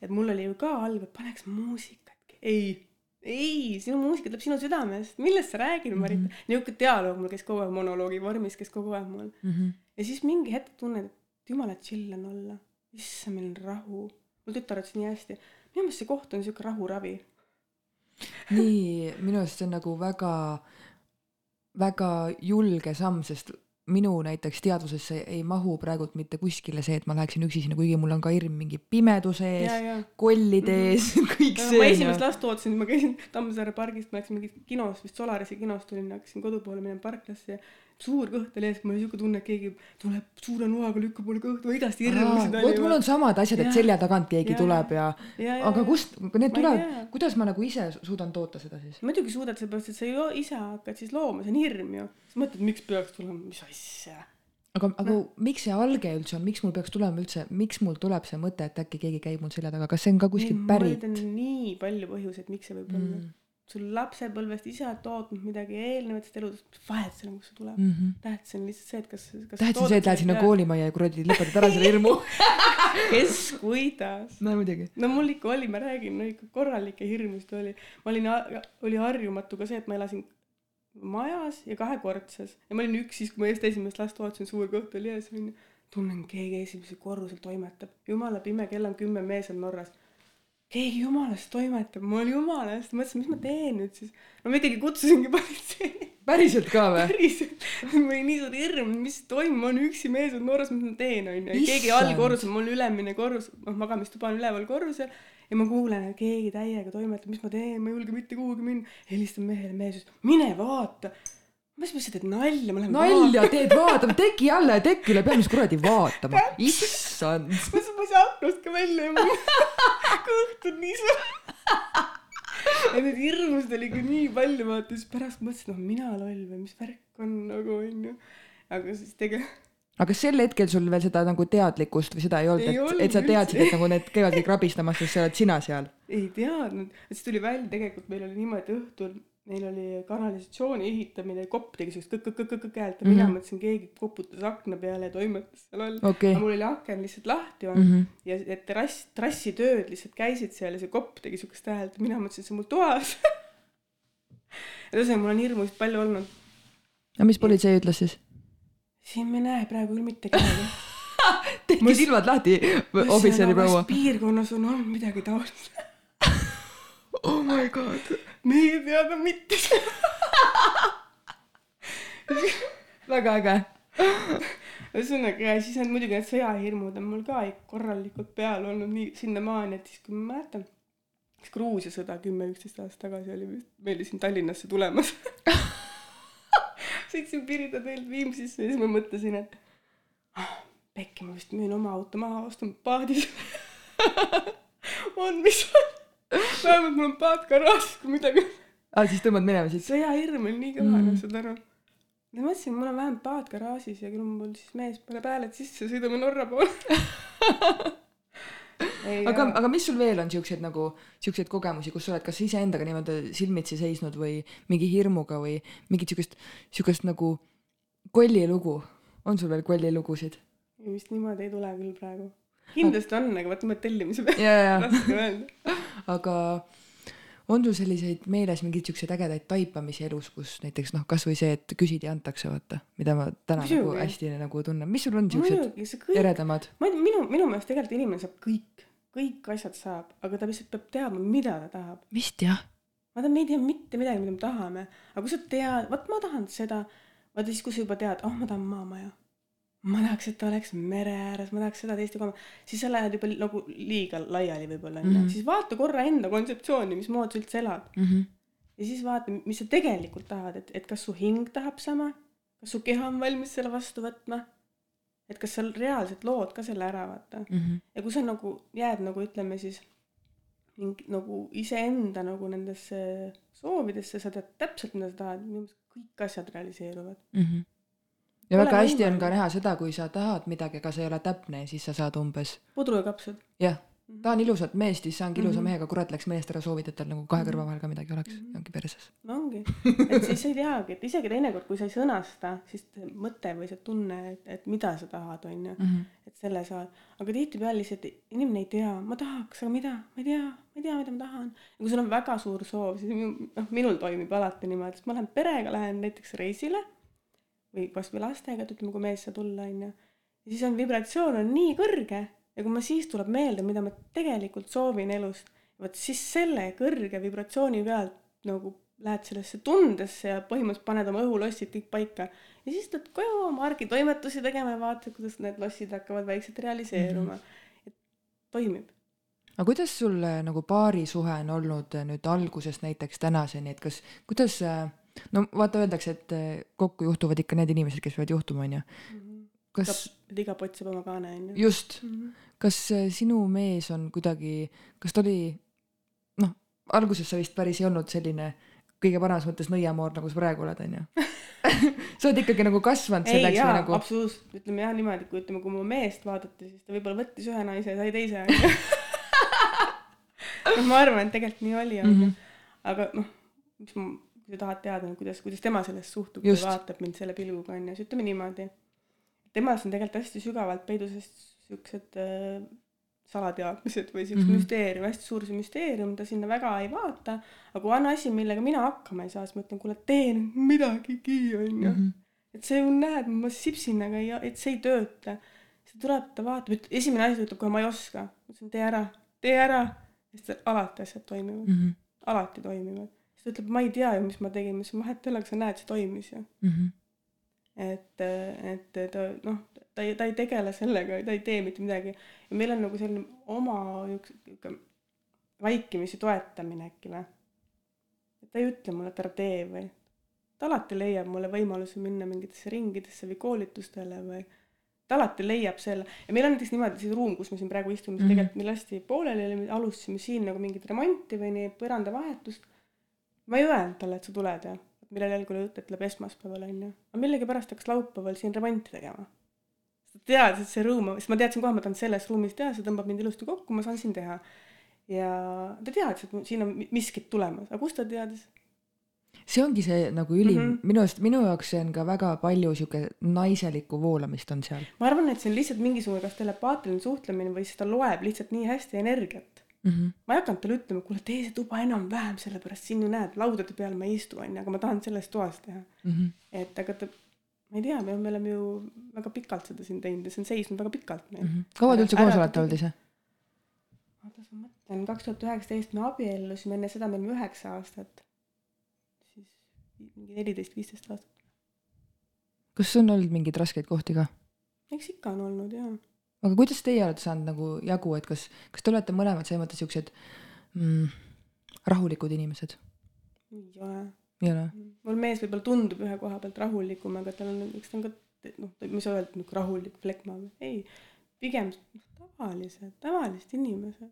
et mul oli ju ka halb, et paneks muusikatki. ei, ei, sinu muusika tuleb sinu südamest, millest sa räägid, Marita mm. -hmm. niisugune dialoog mul käis kogu aeg monoloogi vormis, käis kogu aeg mul mm. -hmm. Ja siis mingi hetk tunned, et jumala chill on olla. issand, meil on rahu. mul tütar ütles nii hästi, minu meelest see koht on siuke rahuravi. nii minu arust see on nagu väga väga julge samm sest minu näiteks teadvusesse ei mahu praegult mitte kuskile see et ma läheksin üksi sinna kuigi mul on ka hirm mingi pimeduse ja ees ja kollide ees kõik ma see on esimest last ootasin ma käisin Tammsaare pargist ma läksin mingit kinos vist Solarisi kinost tulin hakkasin kodu poole minema parklasse ja suur kõht oli ees mul oli siuke tunne et keegi tuleb suure noaga lükkab mulle kõhtu igast hirmusid vot mul on samad asjad et selja tagant keegi Jaa. tuleb ja ja, ja, aga kust need tulevad kuidas ma nagu ise suudan toota seda siis? Muidugi suudad sellepärast et sa ju ise hakkad siis looma see on hirm ju. Siis mõtled miks peaks tulema mis asja. Aga aga miks see alge üldse on? Miks mul peaks tulema üldse miks mul tuleb see mõte et äkki keegi käib mul selja taga? Kas see on ka kuskilt pärit? nii palju põhjuseid miks see võib olla. mm. Sul lapsepõlvest ise oled tootnud midagi eelnevatest eludest vahet seal kust see tuleb Mm -hmm. tähtis on lihtsalt see et kas kas tähtis on see et lähed sinna koolimajja ja kuradi lõpetad ära selle hirmu. Kes kuidas? No muidugi. No mul ikka oli ma räägin no ikka korralikke hirmusid oli. Ma olin oli harjumatu ka see et ma elasin majas ja kahekordses. Ja ma olin üksi siis kui ma just esimest last ootasin suur kõht oli ees onju tunnen keegi esimesel korrusel toimetab. Jumala pime kell on kümme mees on Norras keegi jumalast toimetab. Ma olin jumala eest mõtlesin mis ma teen nüüd siis? No ma ikkagi kutsusingi politsei. Päriselt ka või? Päriselt. Mul oli nii suur hirm mis toimub. Ma olen üksi mees on Norras mis ma teen onju keegi Issand. allkorrusel mul ülemine korrus noh magamistuba on üleval korrusel. Ja ma kuulen et keegi täiega toimetab. Mis ma teen? Ma ei julge mitte kuhugi minna. Helistan mehele. Mees ütles mine vaata. Mis ma sa teed nalja? Ma lähen nalja teed vaatama. Teki alla ja teki üle. Peab mis kuradi vaatama. Issand ma sain ma ei saa aknast ka välja ja mul kõht on nii suur. Ja neid hirmusid oli ikka nii palju vaata siis pärast mõtlesin noh mina loll või mis värk on nagu onju. Aga siis tegelikult aga sel hetkel sul veel seda nagu teadlikkust või seda ei olnud et et sa teadsid et nagu need käivad kõik rabistamas sest sa oled sina seal? Ei teadnud. Siis tuli välja tegelikult meil oli niimoodi õhtul meil oli kanalisatsiooni ehitamine kopp tegi siukest kõk-kõk-kõk häält ja mina Mhm. mõtlesin keegi koputas akna peale ja toimetas seal all. Okei. Aga mul oli aken lihtsalt lahti olnud Mhm. ja et terrass trassitööd lihtsalt käisid seal ja see kopp tegi siukest häält ja mina mõtlesin et see on mul toas. Ja ühesõnaga mul on hirmusid palju olnud. No mis politsei ütles siis? Siin me ei näe praegu küll mitte kedagi. Tehke silmad lahti ohvitseri proua. piirkonnas on olnud midagi taolist. Oh my god meie teada mitte. Väga äge. Ühesõnaga ja siis on muidugi need sõjahirmud on mul ka korralikult peal olnud nii sinnamaani et siis kui ma mäletan kas Gruusia sõda kümme üksteist aastat tagasi oli vist meil siin Tallinnasse tulemas. Sõitsin Pirita teelt Viimsisse ja siis ma mõtlesin et ah, pekki ma vist müün oma auto maha ostun paadis. On mis on vähemalt mul on paat garaažis kui midagi. Aa siis tõmbad minema siis sõjahirm oli nii kõva Mm. mm. saad aru. Ja mõtlesin mul on vähemalt paat garaažis ja küll mul siis mees paneb hääled sisse sõidame Norra poole. Aga aga mis sul veel on siukseid nagu siukseid kogemusi kus sa oled kas iseendaga niimoodi silmitsi seisnud või mingi hirmuga või mingit siukest siukest nagu kollilugu? On sul veel kollilugusid? Vist niimoodi ei tule küll praegu kindlasti on aga vaata ma tellimise peale ja ja raske öelda. Aga on sul selliseid meeles mingeid siukseid ägedaid taipamisi elus kus näiteks noh kasvõi see et küsid ja antakse vaata mida ma täna nagu Muidugi. hästi nagu tunnen. Mis sul on siuksed eredamad? Ma ei tea minu minu meelest tegelikult inimene saab kõik. Kõik asjad saab aga ta lihtsalt peab teadma mida ta tahab. Vist jah. Vaata me ei tea mitte midagi mida me tahame. Aga kui sa tead vot ma tahan seda. Vaata siis kui sa juba tead oh ma tahan maamaja ma tahaks et ta oleks mere ääres ma tahaks seda teist ja kolmandat siis sa lähed juba nagu liiga laiali võib-olla onju Mhm. siis vaata korra enda kontseptsiooni mismoodi sa üldse elad mm -hmm. ja siis vaata mis sa tegelikult tahad et et kas su hing tahab sama kas su keha on valmis selle vastu võtma et kas sa reaalselt lood ka selle ära vaata Mm -hmm. ja kui sa nagu jääd nagu ütleme siis mingi nagu iseenda nagu nendesse soovidesse sa tead täpselt mida sa tahad minu meelest kõik asjad realiseeruvad mm. -hmm. Ja väga hästi on võimalik. ka näha seda kui sa tahad midagi aga see ei ole täpne ja siis sa saad umbes pudru ja kapsad jah tahan ilusat meest siis saangi ilusa Mhm. mehega kurat läks meelest ära soovid et tal nagu kahe Mhm. kõrva vahel ka midagi oleks. Mhm. ja ongi perses. No ongi. Et siis ei teagi et isegi teinekord kui sa ei sõnasta siis mõte või see tunne et, et mida sa tahad onju mm -hmm. et selle saad aga tihtipeale lihtsalt inimene ei tea. Ma tahaks aga mida? Ma ei tea. Ma ei tea mida ma tahan. Ja kui sul on väga suur soov siis noh minul toimib alati niimoodi et ma lähen perega lähen näiteks reisile või kasvõi lastega et ütleme kui mees saab tulla onju ja siis on vibratsioon on nii kõrge ja kui ma siis tuleb meelde mida ma tegelikult soovin elust vot siis selle kõrge vibratsiooni pealt nagu lähed sellesse tundesse ja põhimõtteliselt paned oma õhulossid kõik paika ja siis tuled koju oma argitoimetusi tegema ja vaatad, kuidas need lossid hakkavad vaikselt realiseeruma mm. -hmm. et toimib. aga kuidas sul nagu paarisuhe on olnud nüüd algusest näiteks tänaseni, et kas, kuidas äh, no vaata, öeldakse, et kokku juhtuvad ikka need inimesed, kes peavad juhtuma, onju. Mhm. kas. et iga pott saab oma kaane, onju. just mm. -hmm. kas sinu mees on kuidagi, kas ta oli, noh, alguses sa vist päris ei olnud selline kõige paremas mõttes nõiamoor, nagu sa praegu oled, onju sa oled ikkagi nagu kasvanud selleks ei, jaa, nagu. absoluutselt, ütleme jah niimoodi, kui ütleme, kui mu meest vaadati, siis ta võib-olla võttis ühe naise ja sai teise onju noh, ma arvan, et tegelikult nii oli, onju. Mhm. aga noh, mis ma, sa tahad teada, kuidas, kuidas tema sellesse suhtub ja vaatab mind selle pilguga onju, siis ütleme niimoodi. temas on tegelikult hästi sügavalt peidus siuksed äh, salateadmised või siukse mm -hmm. müsteerium, hästi suur see müsteerium, ta sinna väga ei vaata. aga kui on asi, millega mina hakkama ei saa, siis ma ütlen, kuule, tee nüüd midagigi, onju. Mhm. et sa ju näed, ma sipsin, aga ei, et see ei tööta. siis ta tuleb, ta vaatab, esimene asi, ta ütleb kohe, ma ei oska. ma ütlesin, tee ära, tee ära. siis ta, alati asjad toimivad mm, -hmm. alati toimivad. Siis ta ütleb, ma ei tea ju, mis ma tegin, ma ütlesin, vahet ei ole, aga sa näed, see toimis ju mm. -hmm et, et ta noh, ta ei, ta ei tegele sellega, ta ei tee mitte midagi. ja meil on nagu selline oma üks niisugune vaikimisi toetamine äkki või. et ta ei ütle mulle, et ära tee või. ta alati leiab mulle võimaluse minna mingitesse ringidesse või koolitustele või ta alati leiab selle ja meil on näiteks niimoodi see ruum, kus me siin praegu istume mm, -hmm. tegelikult meil lasti pooleli me alustasime siin nagu mingit remonti või nii põrandavahetust. Ma ei öelnud talle, et sa tuled ja millel algul jutt, et läheb esmaspäeval onju, aga millegipärast hakkas laupäeval siin remonti tegema ta teadis, et see ruum, sest ma teadsin kohe, ma tahan selles ruumis teha, see tõmbab mind ilusti kokku, ma saan siin teha. ja ta teadis, et siin on miskit tulemas, aga kust ta teadis? see ongi see nagu ülim mm, -hmm. minu arust, minu jaoks see on ka väga palju sihuke naiselikku voolamist on seal. ma arvan, et see on lihtsalt mingisugune kas telepaatiline suhtlemine või siis ta loeb lihtsalt nii hästi energiat mm. -hmm. ma ei hakanud talle ütlema, kuule tee see tuba enam-vähem, sellepärast siin ju näed, laudade peal ma ei istu, onju, aga ma tahan selles toas teha mm. -hmm. et aga ta ma ei tea, me oleme ju väga pikalt seda siin teinud ja see on seisnud väga pikalt meil mm. -hmm. kaua te üldse koos olete olnud ise? oota, ma mõtlen, kaks tuhat üheksateist me abiellusime, enne seda me olime üheksa aastat. siis mingi neliteist, viisteist aastat. kas on olnud mingeid raskeid kohti ka? eks ikka on olnud jaa. Aga kuidas teie olete saanud nagu jagu, et kas, kas te olete mõlemad selles mõttes siuksed mm, rahulikud inimesed? ei ole ei ole? mul mees võib-olla tundub ühe koha pealt rahulikum, aga tal on, eks ta on ka noh, ma ei saa öelda, et niisugune rahulik flekma, ei, pigem tavalised, tavalised inimesed.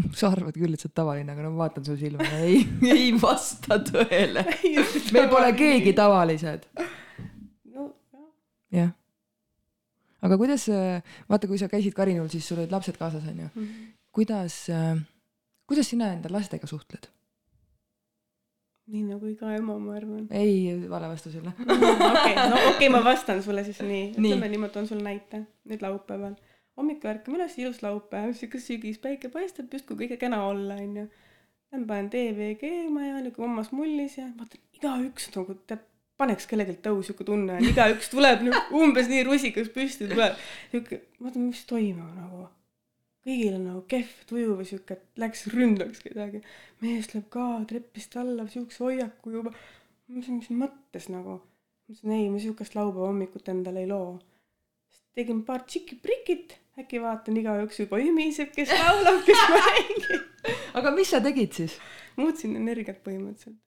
sa arvad küll, et sa oled tavaline, aga no ma vaatan su silma ja ei, ei vasta tõele meil pole keegi tavalised. no jah. jah. Aga kuidas, vaata, kui sa käisid Karinul, siis sul olid lapsed kaasas, onju mm. -hmm. kuidas, kuidas sina enda lastega suhtled? nii nagu iga ema, ma arvan. ei, vale vastus jälle. okei, no okei okay,, ma vastan sulle siis nii, ütleme niimoodi, toon sulle näite, nüüd laupäeval. hommikul ärkame üles, ilus laupäev, siuke sügis, päike paistab, justkui kõige kena olla, onju. Lähen panen TV keema ja niuke mammas mullis ja vaatan, igaüks nagu tead, paneks kellelgi tõu siuke tunne on, igaüks tuleb nagu umbes nii rusikas püsti tuleb. siuke, vaatan, mis toimub nagu kõigil on nagu kehv tuju või sihuke, et läks ründaks kedagi. mees läheb ka trepist alla siukse hoiaku juba. ma mõtlesin, mis mõttes nagu. ma ütlesin ei, ma siukest laupäeva hommikut endale ei loo. siis tegin paar tšiki-prikit, äkki vaatan igaüks juba ümiseb, kes laulab, kes mängib. aga mis sa tegid siis? muutsin energiat põhimõtteliselt.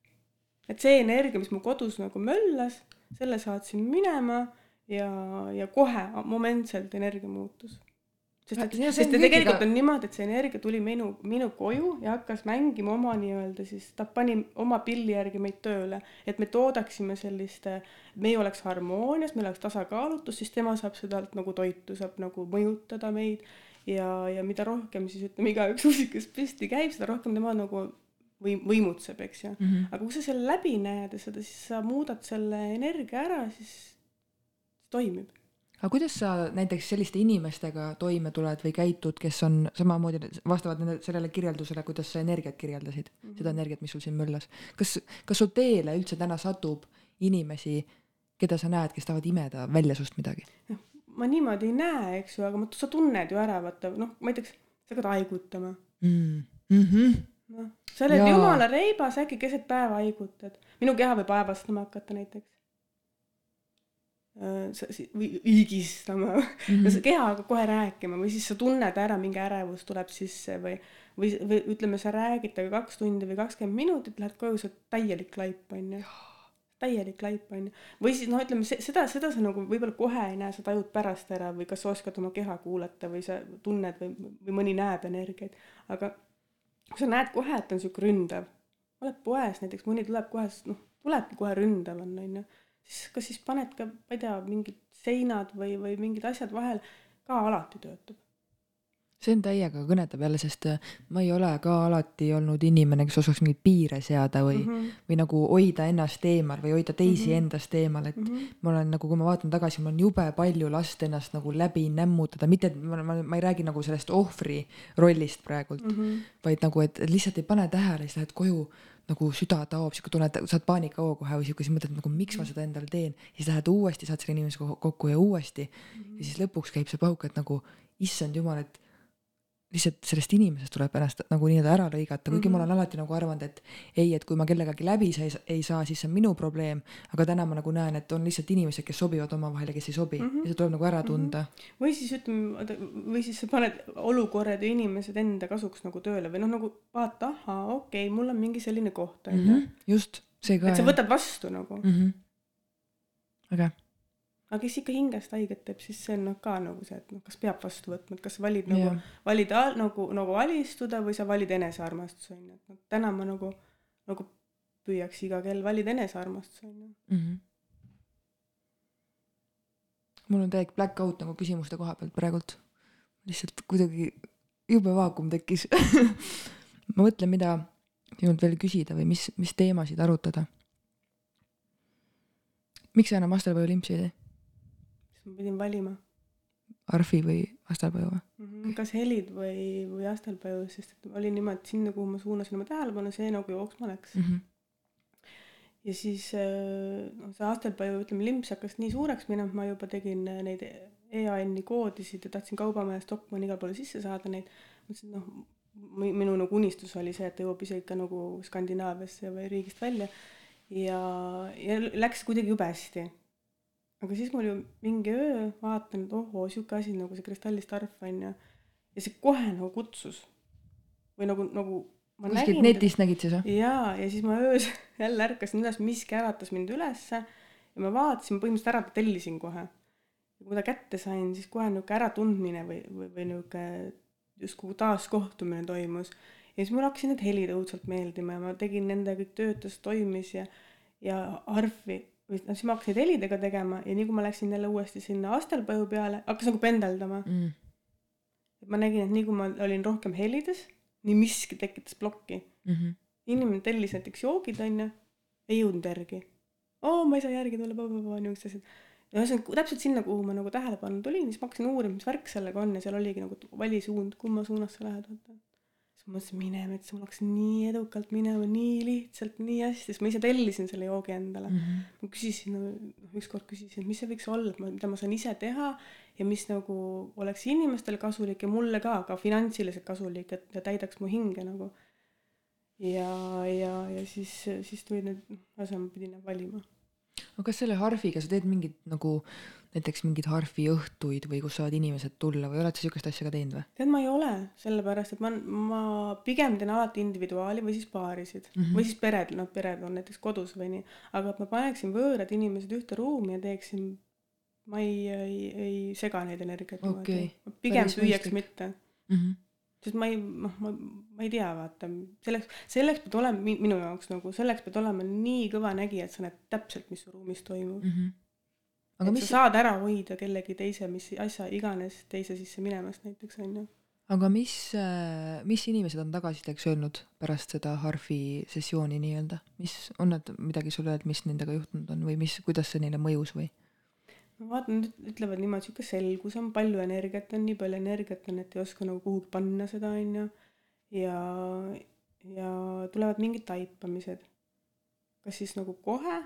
Et see energia, mis mu kodus nagu möllas, selle saatsin minema ja, ja kohe momentselt energia muutus. Sest et, sest et tegelikult on niimoodi, et see energia tuli minu, minu koju ja hakkas mängima oma nii-öelda siis, ta pani oma pilli järgi meid tööle, et me toodaksime sellist, meie oleks harmoonias, meil oleks tasakaalutus, siis tema saab seda nagu toitu, saab nagu mõjutada meid. Ja, ja mida rohkem siis ütleme, igaüks usikas püsti käib, seda rohkem tema nagu või võimutseb, eks ju mm. -hmm. aga kui sa selle läbi näed ja seda, siis sa muudad selle energia ära, siis toimib aga kuidas sa näiteks selliste inimestega toime tuled või käitud, kes on samamoodi, vastavad nende, sellele kirjeldusele, kuidas sa energiat kirjeldasid mm, -hmm. seda energiat, mis sul siin möllas. kas, kas su teele üldse täna satub inimesi, keda sa näed, kes tahavad imeda välja sust midagi? noh, ma niimoodi ei näe, eks ju, aga ma, sa tunned ju ära, vaata, noh, ma ei tea, sa hakkad haigutama mm. mhmh, noh, sa oled jumala reibas, äkki keset päeva haigutad. minu keha võib aevastama hakata näiteks. või higistama mm. -hmm. keha hakkab kohe rääkima või siis sa tunned ära, mingi ärevus tuleb sisse või, või, või ütleme, sa räägid temaga kaks tundi või kakskümmend minutit, lähed koju, sa oled täielik laip, onju. täielik laip, onju. või siis noh, ütleme se- seda, seda sa nagu võib-olla kohe ei näe, sa tajud pärast ära või kas sa oskad oma keha kuulata või sa tunned või, või mõni näeb energiaid. aga sa näed kohe, et on sihuke ründav, oled poes näiteks, mõni tuleb kohe, noh, tulebki kohe ründav on, onju, siis kas siis paned ka, ma ei tea, mingid seinad või, või mingid asjad vahel, ka alati töötab. See on täiega kõnetab jälle, sest äh, ma ei ole ka alati olnud inimene, kes oskaks mingeid piire seada või mm, Mhm. -hmm. või nagu hoida ennast eemal või hoida teisi mm Mhm. -hmm. endast eemal, et mm Mhm. -hmm. ma olen nagu, kui ma vaatan tagasi, mul on jube palju last ennast nagu läbi nämmutada, mitte et ma, ma, ma ei räägi nagu sellest ohvri rollist praegult mm, Mhm. -hmm. vaid nagu, et lihtsalt ei pane tähele, siis lähed koju nagu süda taob, sihuke tunne, et saad paanikahoo kohe või sihuke, siis mõtled nagu miks ma seda endale teen, siis lähed uuesti, saad selle inimesega ko- kokku ja uuesti ja siis lõpuks käib see pauk, et nagu issand jumal, et lihtsalt sellest inimesest tuleb ennast nagu nii-öelda ära lõigata, kuigi mm -hmm. ma olen alati nagu arvanud, et ei, et kui ma kellegagi läbi sa- ei saa, siis see on minu probleem, aga täna ma nagu näen, et on lihtsalt inimesed, kes sobivad omavahel ja kes ei sobi mm -hmm. ja see tuleb nagu ära tunda mm. või siis ütleme, või siis sa paned olukorrad ja inimesed enda kasuks nagu tööle või noh, nagu vaata, ahhaa, okei okay,, mul on mingi selline koht, -hmm. onju Mm -hmm. just, see ka et sa võtad vastu nagu mm. -hmm. äge, aga kes ikka hingest haiget teeb, siis see on noh ka nagu see, et noh, kas peab vastu võtma, et kas sa valid nagu Jah., valid al- nagu, nagu alistuda või sa valid enesearmastuse onju, et noh, täna ma nagu, nagu püüaks iga kell valida enesearmastuse onju. mm. -hmm. mul on täielik black out nagu küsimuste koha pealt praegult. lihtsalt kuidagi jube vaakum tekkis. ma mõtlen, mida sinult veel küsida või mis, mis teemasid arutada. miks sa enam Astelpõju limpsi ei tee? Siis ma pidin valima, Arfi või Astelpõju või? kas helid või, või Astelpõju, sest et oli niimoodi sinna, kuhu ma suunasin oma tähelepanu, see nagu jooksma läks. Mhm. ja siis äh, noh, see Astelpõju, ütleme limps hakkas nii suureks minema, et ma juba tegin äh, neid EAN-i koodisid ja tahtsin Kaubamaja Stockmanni igale poole sisse saada neid. mõtlesin, et noh, minu nagu unistus oli see, et ta jõuab isegi ka nagu Skandinaaviasse või riigist välja. ja, ja läks kuidagi jube hästi. Aga siis mul ju mingi öö vaatan, et ohoo, sihuke asi nagu see kristallistarf on ju. ja see kohe nagu kutsus. või nagu, nagu ma kuskilt netist nägid siis või? jaa, ja siis ma öös jälle ärkasin üles, miski äratas mind ülesse ja ma vaatasin, põhimõtteliselt ära tellisin kohe. ja kui ta kätte sain, siis kohe niisugune äratundmine või, või, või niisugune justkui taaskohtumine toimus. ja siis mul hakkasid need helid õudselt meeldima ja ma tegin nende kõik töötas, toimis ja, ja arvi, või noh, siis ma hakkasin helidega tegema ja nii kui ma läksin jälle uuesti sinna astelpõju peale, hakkas nagu pendeldama mm.? ma nägin, et nii kui ma olin rohkem helides, nii miski tekitas plokki Mm -hmm. inimene tellis näiteks joogid onju, ei jõudnud järgi. oo, ma ei saa järgi tulla, niisugused asjad. ja ühesõnaga täpselt sinna, kuhu ma nagu tähelepanu tulin, siis ma hakkasin uurima, mis värk sellega on ja seal oligi nagu vali suund, kumma suunas sa lähed, vaata. Siis ma mõtlesin, mine metsa, mul hakkas nii edukalt minema, nii lihtsalt, nii hästi, sest ma ise tellisin selle joogi endale mm. Mm -hmm. ma küsisin, noh ükskord küsisin, et mis see võiks olla, mida ma saan ise teha ja mis nagu oleks inimestele kasulik ja mulle ka, ka finantsiliselt kasulik, et ja täidaks mu hinge nagu. ja, ja, ja siis, siis tulid need, ühesõnaga pidin valima. aga kas selle harfiga sa teed mingit nagu näiteks mingeid harfi õhtuid või kus saavad inimesed tulla või oled sa siukest asja ka teinud või? tead, ma ei ole, sellepärast et ma, ma pigem teen alati individuaali või siis paarisid mm. -hmm. või siis pered, noh, pered on näiteks kodus või nii, aga et ma paneksin võõrad inimesed ühte ruumi ja teeksin, ma ei, ei, ei sega neid energiaid Okei, pigem püüaks mitte mm. -hmm. sest ma ei, noh, ma, ma ei tea, vaata, selleks, selleks pead olema mi- minu jaoks nagu, selleks pead olema nii kõva nägija, et sa näed täpselt, mis su ruumis toimub. Mm -hmm. Aga et mis sa, saad ära hoida kellegi teise, mis asja iganes teise sisse minemast näiteks onju. aga mis, mis inimesed on tagasisideks öelnud pärast seda harfi sessiooni nii-öelda, mis, on nad midagi sulle öelnud, mis nendega juhtunud on või mis, kuidas see neile mõjus või? ma vaatan, ütlevad niimoodi, sihuke selgus on, palju energiat on, nii palju energiat on, et ei oska nagu kuhugi panna seda onju. ja, ja tulevad mingid taipamised. kas siis nagu kohe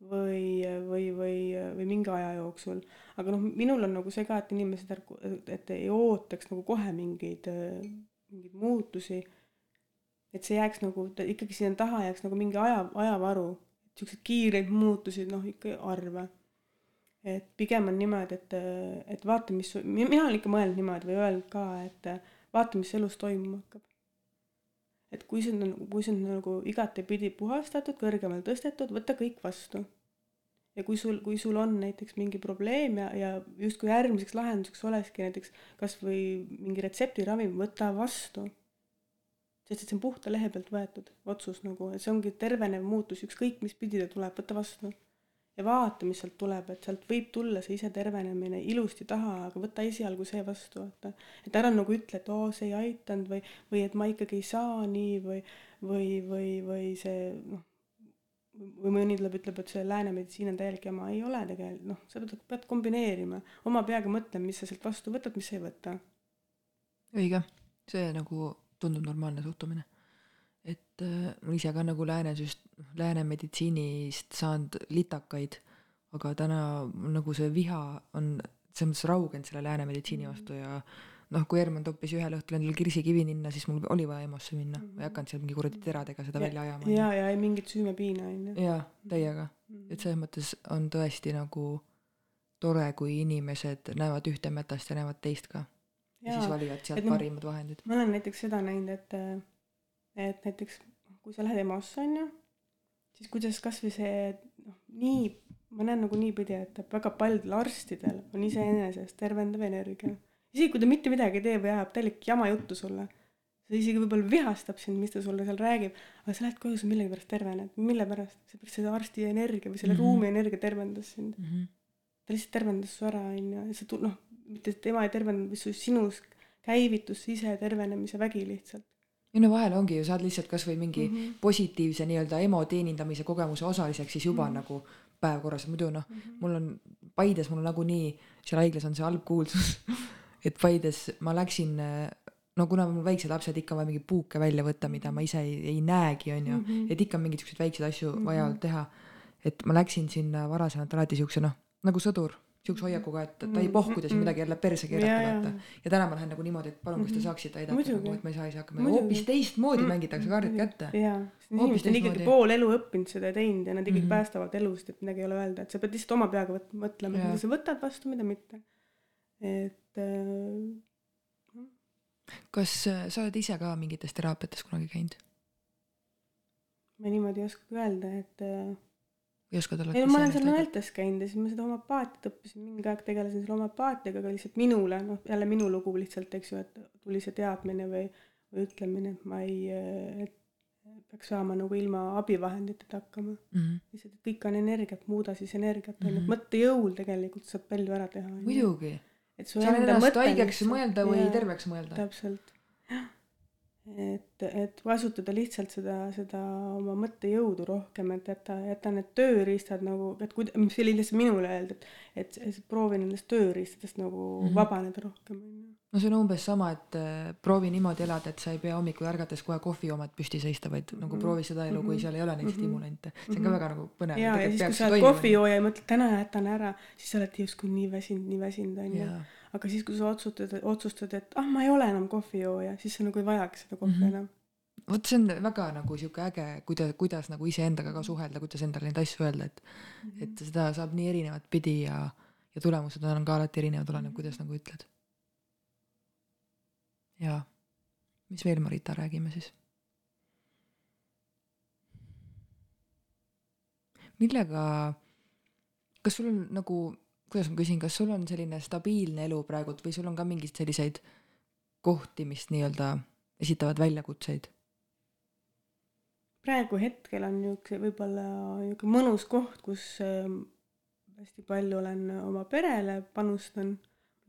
või, või, või, või mingi aja jooksul. aga noh, minul on nagu see ka, et inimesed ärku, et ei ootaks nagu kohe mingeid, mingeid muutusi. et see jääks nagu, ikkagi sinna taha jääks nagu mingi aja, ajavaru. siukseid kiireid muutusi, noh ikka harva. et pigem on niimoodi, et, et vaata, mis, mina olen ikka mõelnud niimoodi või öelnud ka, et vaata, mis elus toimuma hakkab. Et kui see on, kui see on nagu igatepidi puhastatud, kõrgemale tõstetud, võta kõik vastu ja kui sul, kui sul on näiteks mingi probleem ja, ja justkui järgmiseks lahenduseks olekski näiteks kas või mingi retseptiravim, võta vastu. sest et see on puhta lehe pealt võetud otsus nagu, et see ongi tervenev muutus, ükskõik mis pidi ta tuleb, võta vastu. Ja vaata, mis sealt tuleb, et sealt võib tulla see isetervenemine ilusti taha, aga võta esialgu see vastu, vaata. et ära nagu ütle, et oo, see ei aitanud või, või et ma ikkagi ei saa nii või, või, või, või see noh või mõni tuleb, ütleb, et see lääne meditsiin on täielik jama, ei ole tegelikult, noh, sa pead, pead kombineerima, oma peaga mõtlema, mis sa sealt vastu võtad, mis sa ei võta. õige, see nagu tundub normaalne suhtumine. Et äh, ma ise ka nagu lääne süst-, lääne meditsiinist saanud litakaid, aga täna nagu see viha on selles mõttes raugenud selle lääne meditsiini vastu ja noh, kui Herman toppis ühel õhtul endale kirsikivi ninna, siis mul oli vaja EMO-sse minna mm, -hmm. ma ei hakanud seal mingi kuradi teradega seda ja, välja ajama. ja, ja ei mingit süümepiina onju. jaa, täiega. -hmm. et selles mõttes on tõesti nagu tore, kui inimesed näevad ühte metast ja näevad teist ka. ja siis valivad sealt parimad vahendid. ma olen näiteks seda näinud, et, et näiteks kui sa lähed EMO-sse onju, siis kuidas kasvõi see noh, nii, ma näen nagu niipidi, et väga paljudel arstidel on iseenesest tervendav energia isegi kui ta mitte midagi ei tee või ajab täielik jama juttu sulle, see isegi võib-olla vihastab sind, mis ta sulle seal räägib, aga sa lähed koju, sa millegipärast tervened, mille pärast? seepärast see arsti energia või selle mm -hmm. ruumi energia tervendas sind mm. -hmm. ta lihtsalt tervendas su ära, onju, ja sa tu-, noh, mitte tema ei tervendanud, vaid su sinus käivitus ise tervenemise vägi lihtsalt ei no vahel ongi ju, saad lihtsalt kasvõi mingi mm -hmm. positiivse nii-öelda emo teenindamise kogemuse osaliseks, siis juba mm -hmm. nagu päev korras, muidu noh mm, -hmm. mul on Paides mul nagunii seal haiglas on see halb kuulsus et Paides ma läksin, no kuna mul väiksed lapsed ikka vaja mingeid puuke välja võtta, mida ma ise ei, ei näegi, on ju mm, -hmm. et ikka mingeid siukseid väikseid asju mm -hmm. vaja olnud teha. et ma läksin sinna varasemalt alati siukse noh, nagu sõdur, siukse hoiakuga, et ta ei pohku ja siis midagi jälle perse keerata vaata. ja täna ma lähen nagu niimoodi, et palun, kas te saaksite aidata nagu, et ma ei saa ise hakkama, hoopis teistmoodi mängitakse kaardid kätte. inimesed on ikkagi pool elu õppinud seda ja teinud ja nad ikkagi mm -hmm. päästavad elust, et midagi ei ole öelda, et sa pead lihtsalt oma peaga mõtlema, mida sa võtad vastu, mida mitte. et et kas äh, sa oled ise ka mingites teraapiates kunagi käinud? ma niimoodi ei oska öelda, et äh, ei oska talle ei no ma olen seal noortes käinud ja siis ma seda homopaatiat õppisin, mingi aeg tegelesin selle homopaatiaga, aga lihtsalt minule, noh jälle minu lugu lihtsalt, eks ju, et tuli see teadmine või, või ütlemine, et ma ei, et peaks saama nagu ilma abivahenditeta hakkama mm. -hmm. lihtsalt, et kõik on energiat, muuda siis energiat, on ju, et mhm. mõttejõul tegelikult saab palju ära teha. muidugi et su enda mõte haigeks mõelda või ja, terveks mõelda. täpselt. Et, et kasutada lihtsalt seda, seda oma mõttejõudu rohkem, et jäta, jäta need tööriistad nagu, et kuid-, mis oli lihtsalt minule öeldud, et, et, et proovi nendest tööriistadest nagu mm -hmm. vabaneda rohkem, on ju no see on umbes sama, et äh, proovi niimoodi elada, et sa ei pea hommikul ärgates kohe kohvijoomad püsti seista, vaid nagu -hmm. proovi seda elu, kui mhm. seal ei ole neid -hmm. stimulante. see on ka väga nagu põnev. ja, ja siis, kui sa oled kohvijooja ja mõtled täna jätan ära, siis sa oled justkui nii väsinud, nii väsinud onju aga siis, kui sa otsustad, otsustad, et ah, ma ei ole enam kohvijooja, siis sa nagu ei vajagi seda kohvi mm -hmm. enam. vot see on väga nagu sihuke äge, kuidas, kuidas nagu iseendaga ka suhelda, kuidas endale neid asju öelda, et mm, -hmm. et seda saab nii erinevat pidi ja, ja tulemused on ka alati erinevad, oleneb, kuidas nagu ütled. Jaa, mis veel, Marita, räägime siis? millega, kas sul on nagu kuidas ma küsin, kas sul on selline stabiilne elu praegult või sul on ka mingeid selliseid kohti, mis nii-öelda esitavad väljakutseid? praegu hetkel on niisugune võib-olla niisugune mõnus koht, kus ähm, hästi palju olen oma perele panustan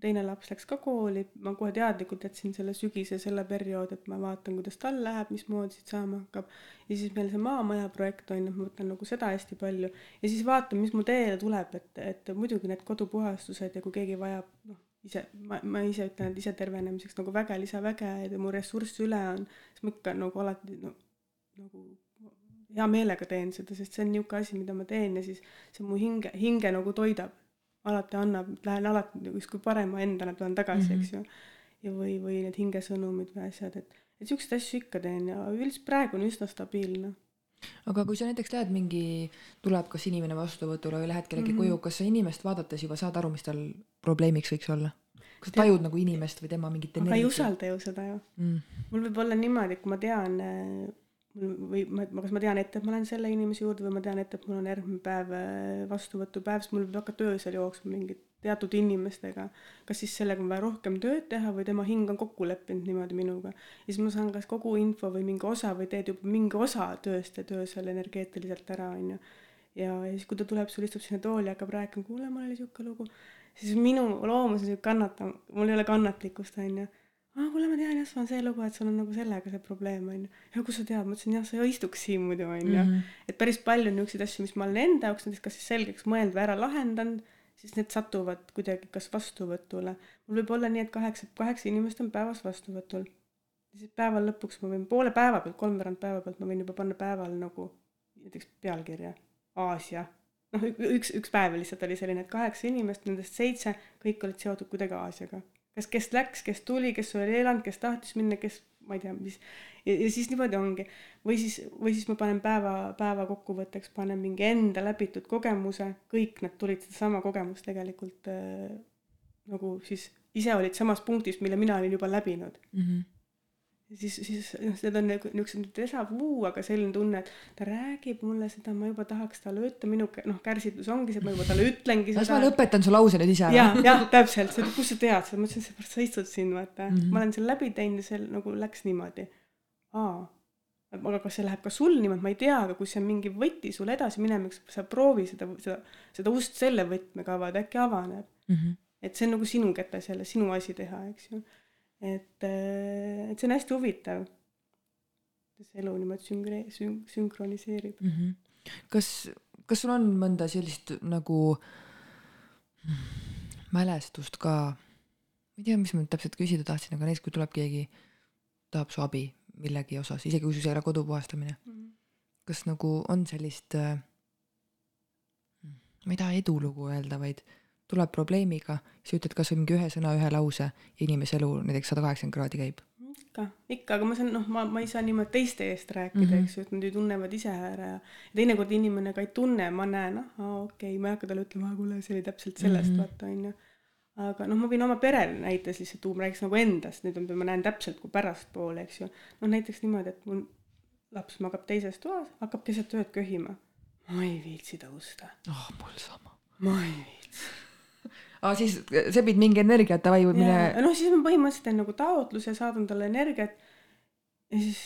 teine laps läks ka kooli, ma kohe teadlikult jätsin selle sügise selle perioodi, et ma vaatan, kuidas tal läheb, mismoodi siit saama hakkab. ja siis meil see maamaja projekt on ju, ma võtan nagu seda hästi palju. Ja siis vaatan, mis mu teele tuleb, et, et muidugi need kodupuhastused ja kui keegi vajab, noh, ise, ma, ma ise ütlen, et ise tervenemiseks nagu väge, lisaväge ja mu ressurssi üle on, siis ma ikka nagu alati no, nagu hea meelega teen seda, sest see on niisugune asi, mida ma teen ja siis see mu hinge, hinge nagu toidab alati annab, lähen alati justkui parema endana tulen tagasi mm, -hmm. eks ju. ja või, või need hingesõnumid või asjad, et, et siukseid asju ikka teen ja üldiselt praegu on üsna stabiilne aga kui sa näiteks lähed mingi, tuleb kas inimene vastuvõtule või lähed kellegi mm. -hmm. koju, kas sa inimest vaadates juba saad aru, mis tal probleemiks võiks olla? kas sa tajud nagu inimest või tema mingit aga ei usalda ju seda ju mm.. mul võib olla niimoodi et kui ma tean või ma kas ma tean ette et ma lähen selle inimese juurde või ma tean ette et mul on järgmine päev äh, vastuvõtupäev siis mul võib hakata öösel jooksma mingid teatud inimestega. Kas siis sellega on vaja rohkem tööd teha või tema hing on kokku leppinud niimoodi minuga? Ja siis ma saan kas kogu info või mingi osa või teed juba mingi osa tööst teed öösel energeetiliselt ära onju. Ja, ja siis kui ta tuleb sul istub sinna tooli ja hakkab rääkima kuule mul oli siuke lugu. Siis minu loomus on siuke kannatav mul ei ole kannatlikkust onju aa kuule ma tean jah sul on see lugu et sul on nagu sellega see probleem onju ja kust sa tead ma ütlesin jah sa ju istuks siin muidu onju Mm -hmm. et päris palju on niisuguseid asju mis ma olen enda jaoks näiteks kas siis selgeks mõelnud või ära lahendanud siis need satuvad kuidagi kas vastuvõtule. Mul võib olla nii et kaheksa kaheksa inimest on päevas vastuvõtul. Ja siis päeva lõpuks ma võin poole päeva pealt kolmveerand päeva pealt ma võin juba panna päeval nagu näiteks pealkirja. Aasia. Noh üks üks päev lihtsalt oli selline et kaheksa inimest nendest seitse kõik olid seotud kuidagi Aasiaga kas kes läks kes tuli kes oli elanud kes tahtis minna kes ma ei tea mis. Ja, siis niimoodi ongi. Või siis või siis ma panen päeva päeva kokkuvõtteks panen mingi enda läbitud kogemuse. Kõik nad tulid sedasama kogemust tegelikult äh, nagu siis ise olid samas punktis mille mina olin juba läbinud. Mm -hmm. Siis siis noh need on nagu niisugused déjà vu aga selline tunne et ta räägib mulle seda ma juba tahaks talle ütelda minu noh kärsitus ongi see et ma juba talle ütlengi las ma seda lõpetan su lause nüüd ise ära ja, jah, täpselt, kust sa tead seda, ma ütlesin, seepärast sa istud siin, vaata mm. -hmm. ma olen selle läbi teinud ja see nagu läks niimoodi. aa, aga kas see läheb ka sul niimoodi, ma ei tea, aga kui see on mingi võti sul edasi minemiseks, sa proovi seda, seda, seda ust selle võtmega avada, äkki avaneb. mm. -hmm. et see on nagu sinu kätes jälle, sinu asi teha, eks ju. et, et see on hästi huvitav. see elu niimoodi süngre-, sün-, sünkroniseerib. Mm -hmm. kas, kas sul on mõnda sellist nagu mälestust ka, ma ei tea, mis ma täpselt küsida tahtsin, aga näiteks kui tuleb keegi, tahab su abi millegi osas, isegi kui sul ei ole kodu puhastamine, kas nagu on sellist äh, ma ei taha edulugu öelda, vaid tuleb probleemiga, sa ütled kasvõi mingi ühe sõna, ühe lause ja inimese elu näiteks sada kaheksakümmend kraadi käib. ikka, ikka, aga ma saan, noh, ma, ma ei saa niimoodi teiste eest rääkida mm. -hmm. eks ju, et nad ju tunnevad ise ära ja teinekord inimene ka ei tunne, ma näen, ahhaa, okei okay,, ma ei hakka talle ütlema, kuule, see oli täpselt sellest mm. -hmm. vaata, onju. aga noh, ma võin oma perele näites lihtsalt tuua, ma räägiks nagu endast, nüüd ma näen täpselt kui pärastpoole, eks ju. noh, näiteks niimoodi, et mul laps magab teises toas, hakkab keset ööd köhima. ma ei viitsi tõusta, ah oh,, mul sama. ma ei viitsi. aa, siis sebid mingi energia, et davai, mine ja noh, siis ma põhimõtteliselt teen nagu taotluse, saadan talle energiat ja siis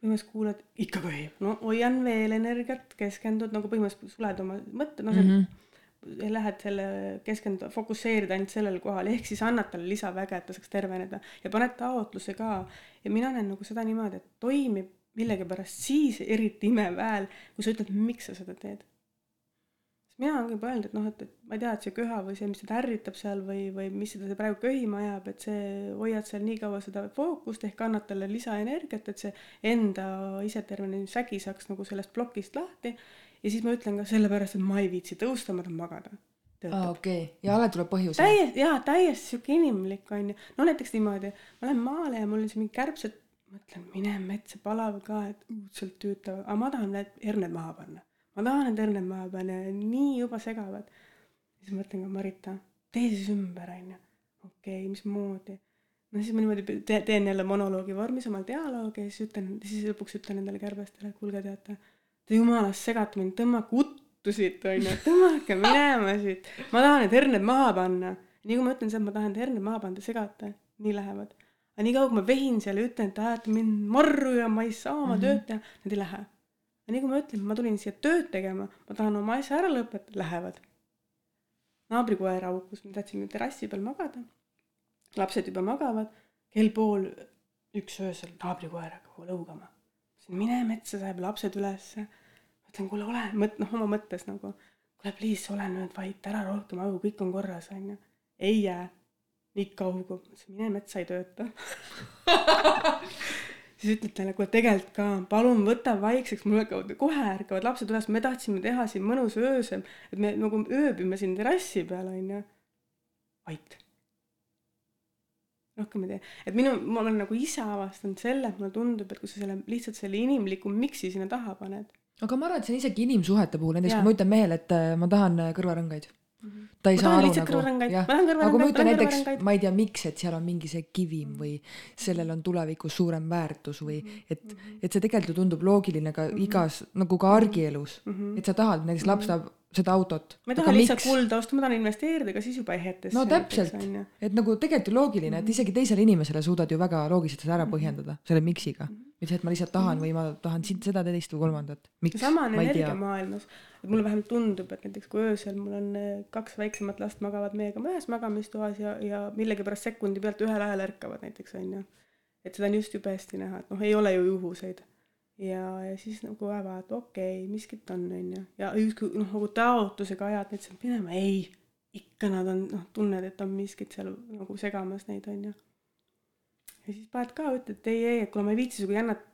põhimõtteliselt kuulad, ikka köhib, no hoian veel energiat, keskendud nagu põhimõtteliselt suled oma mõtted, no see mm. mm -hmm. -hmm. lähed selle, keskenduda, fokusseerida ainult sellele kohale, ehk siis annad talle lisaväge, et ta saaks terveneda ja paned taotluse ka ja mina näen nagu seda niimoodi, et toimib millegipärast siis eriti imeväel, kui sa ütled, miks sa seda teed. Mina olen juba öelnud, et noh, et, et ma ei tea, et see köha või see, mis teda ärritab seal või, või mis seda praegu köhima ajab, et see hoiad seal nii kaua seda fookust ehk annad talle lisaenergiat, et see enda isetervenemisvägi saaks nagu sellest plokist lahti ja siis ma ütlen ka sellepärast, et ma ei viitsi tõusta, ma tahan magada. aa, okei, ja alati tuleb põhjus. täiesti, jaa, täiesti sihuke inimlik onju. no näiteks niimoodi, ma lähen maale ja mul on siin mingi kärbsed, mõtlen, mine metsa, palav ka, et õudselt tüütav, aga ma tahan need herned maha panna. Ma tahan need herned maha panna ja nii juba segavad. siis mõtlen ka, Marita, tee siis ümber onju. okei okay,, mismoodi? no siis ma niimoodi te- teen jälle monoloogi vormis omal dialoogi ja siis ütlen, siis lõpuks ütlen nendele kärbestele, et kuulge, teate, te jumalast segate mind, tõmmake uttu siit onju, tõmmake minema siit. ma tahan need herned maha panna. nii kui ma ütlen seda, et ma tahan herned maha panna, te segate, nii lähevad. aga niikaua, kui ma vehin seal ja ütlen, et te ajate mind marru ja ma ei saa oma mm. -hmm. tööd teha, nad ei lähe. Nii kui ma ütlen, ma tulin siia tööd tegema, ma tahan oma asja ära lõpetada, lähevad. naabrikoer haukus, me tahtsime terrassi peal magada. lapsed juba magavad, kell pool üks öösel naabrikoer hakkab lõugama. mine metsa, sa jääb lapsed ülesse. mõtlen, kuule ole, mõt-, noh oma mõttes nagu, kuule please ole nüüd vait, ära rohkem haugu, kõik on korras, onju. ei jää, ikka mõtlesin mine metsa ei tööta. siis ütled talle, kuule tegelikult ka, palun võta vaikseks, mul hakkavad kohe ärkavad lapsed üles, me tahtsime teha siin mõnusa öösel, et me nagu ööbime siin terrassi peal onju. vait. rohkem ei tee. et minu, ma olen nagu ise avastanud selle, et mulle tundub, et kui sa selle lihtsalt selle inimliku miksi sinna taha paned. aga ma arvan, et see on isegi inimsuhete puhul, näiteks kui ma ütlen mehele, et äh, ma tahan äh, kõrvarõngaid. Ta ei Ma saa aru nagu jah, aga tahan näiteks ma ei tea, miks, et seal on mingi see kivim või sellel on tulevikus suurem väärtus või et, et see tegelikult ju tundub loogiline ka igas nagu ka argielus, et sa tahad, näiteks laps tahab seda autot. ma ei taha lihtsalt kulda osta, ma tahan investeerida ka siis juba ehetesse. no täpselt, et nagu tegelikult ju loogiline, et isegi teisele inimesele suudad ju väga loogiliselt seda ära põhjendada selle miksiga. mitte see, et ma lihtsalt tahan või ma tahan sind seda, teist või kolmandat. miks, sama on energiamaailmas, et mulle vähemalt tundub, et näiteks kui öösel mul on eh, kaks väiksemat last magavad meiega ühes magamistoas ja, ja millegipärast sekundi pealt ühel ajal ärkavad näiteks onju. et seda on just jubesti näha, et noh, ei ole ju juhuseid. ja, ja siis nagu vaevavad, okei okay,, miskit on onju. Ja justkui noh, nagu taotlusega ajad neid sealt minema, ei, ikka nad on noh, tunned, et on miskit seal nagu segamas neid onju. ja siis paned ka, ütled, et ei, ei, et kuule ma ei viitsi sinuga jännat,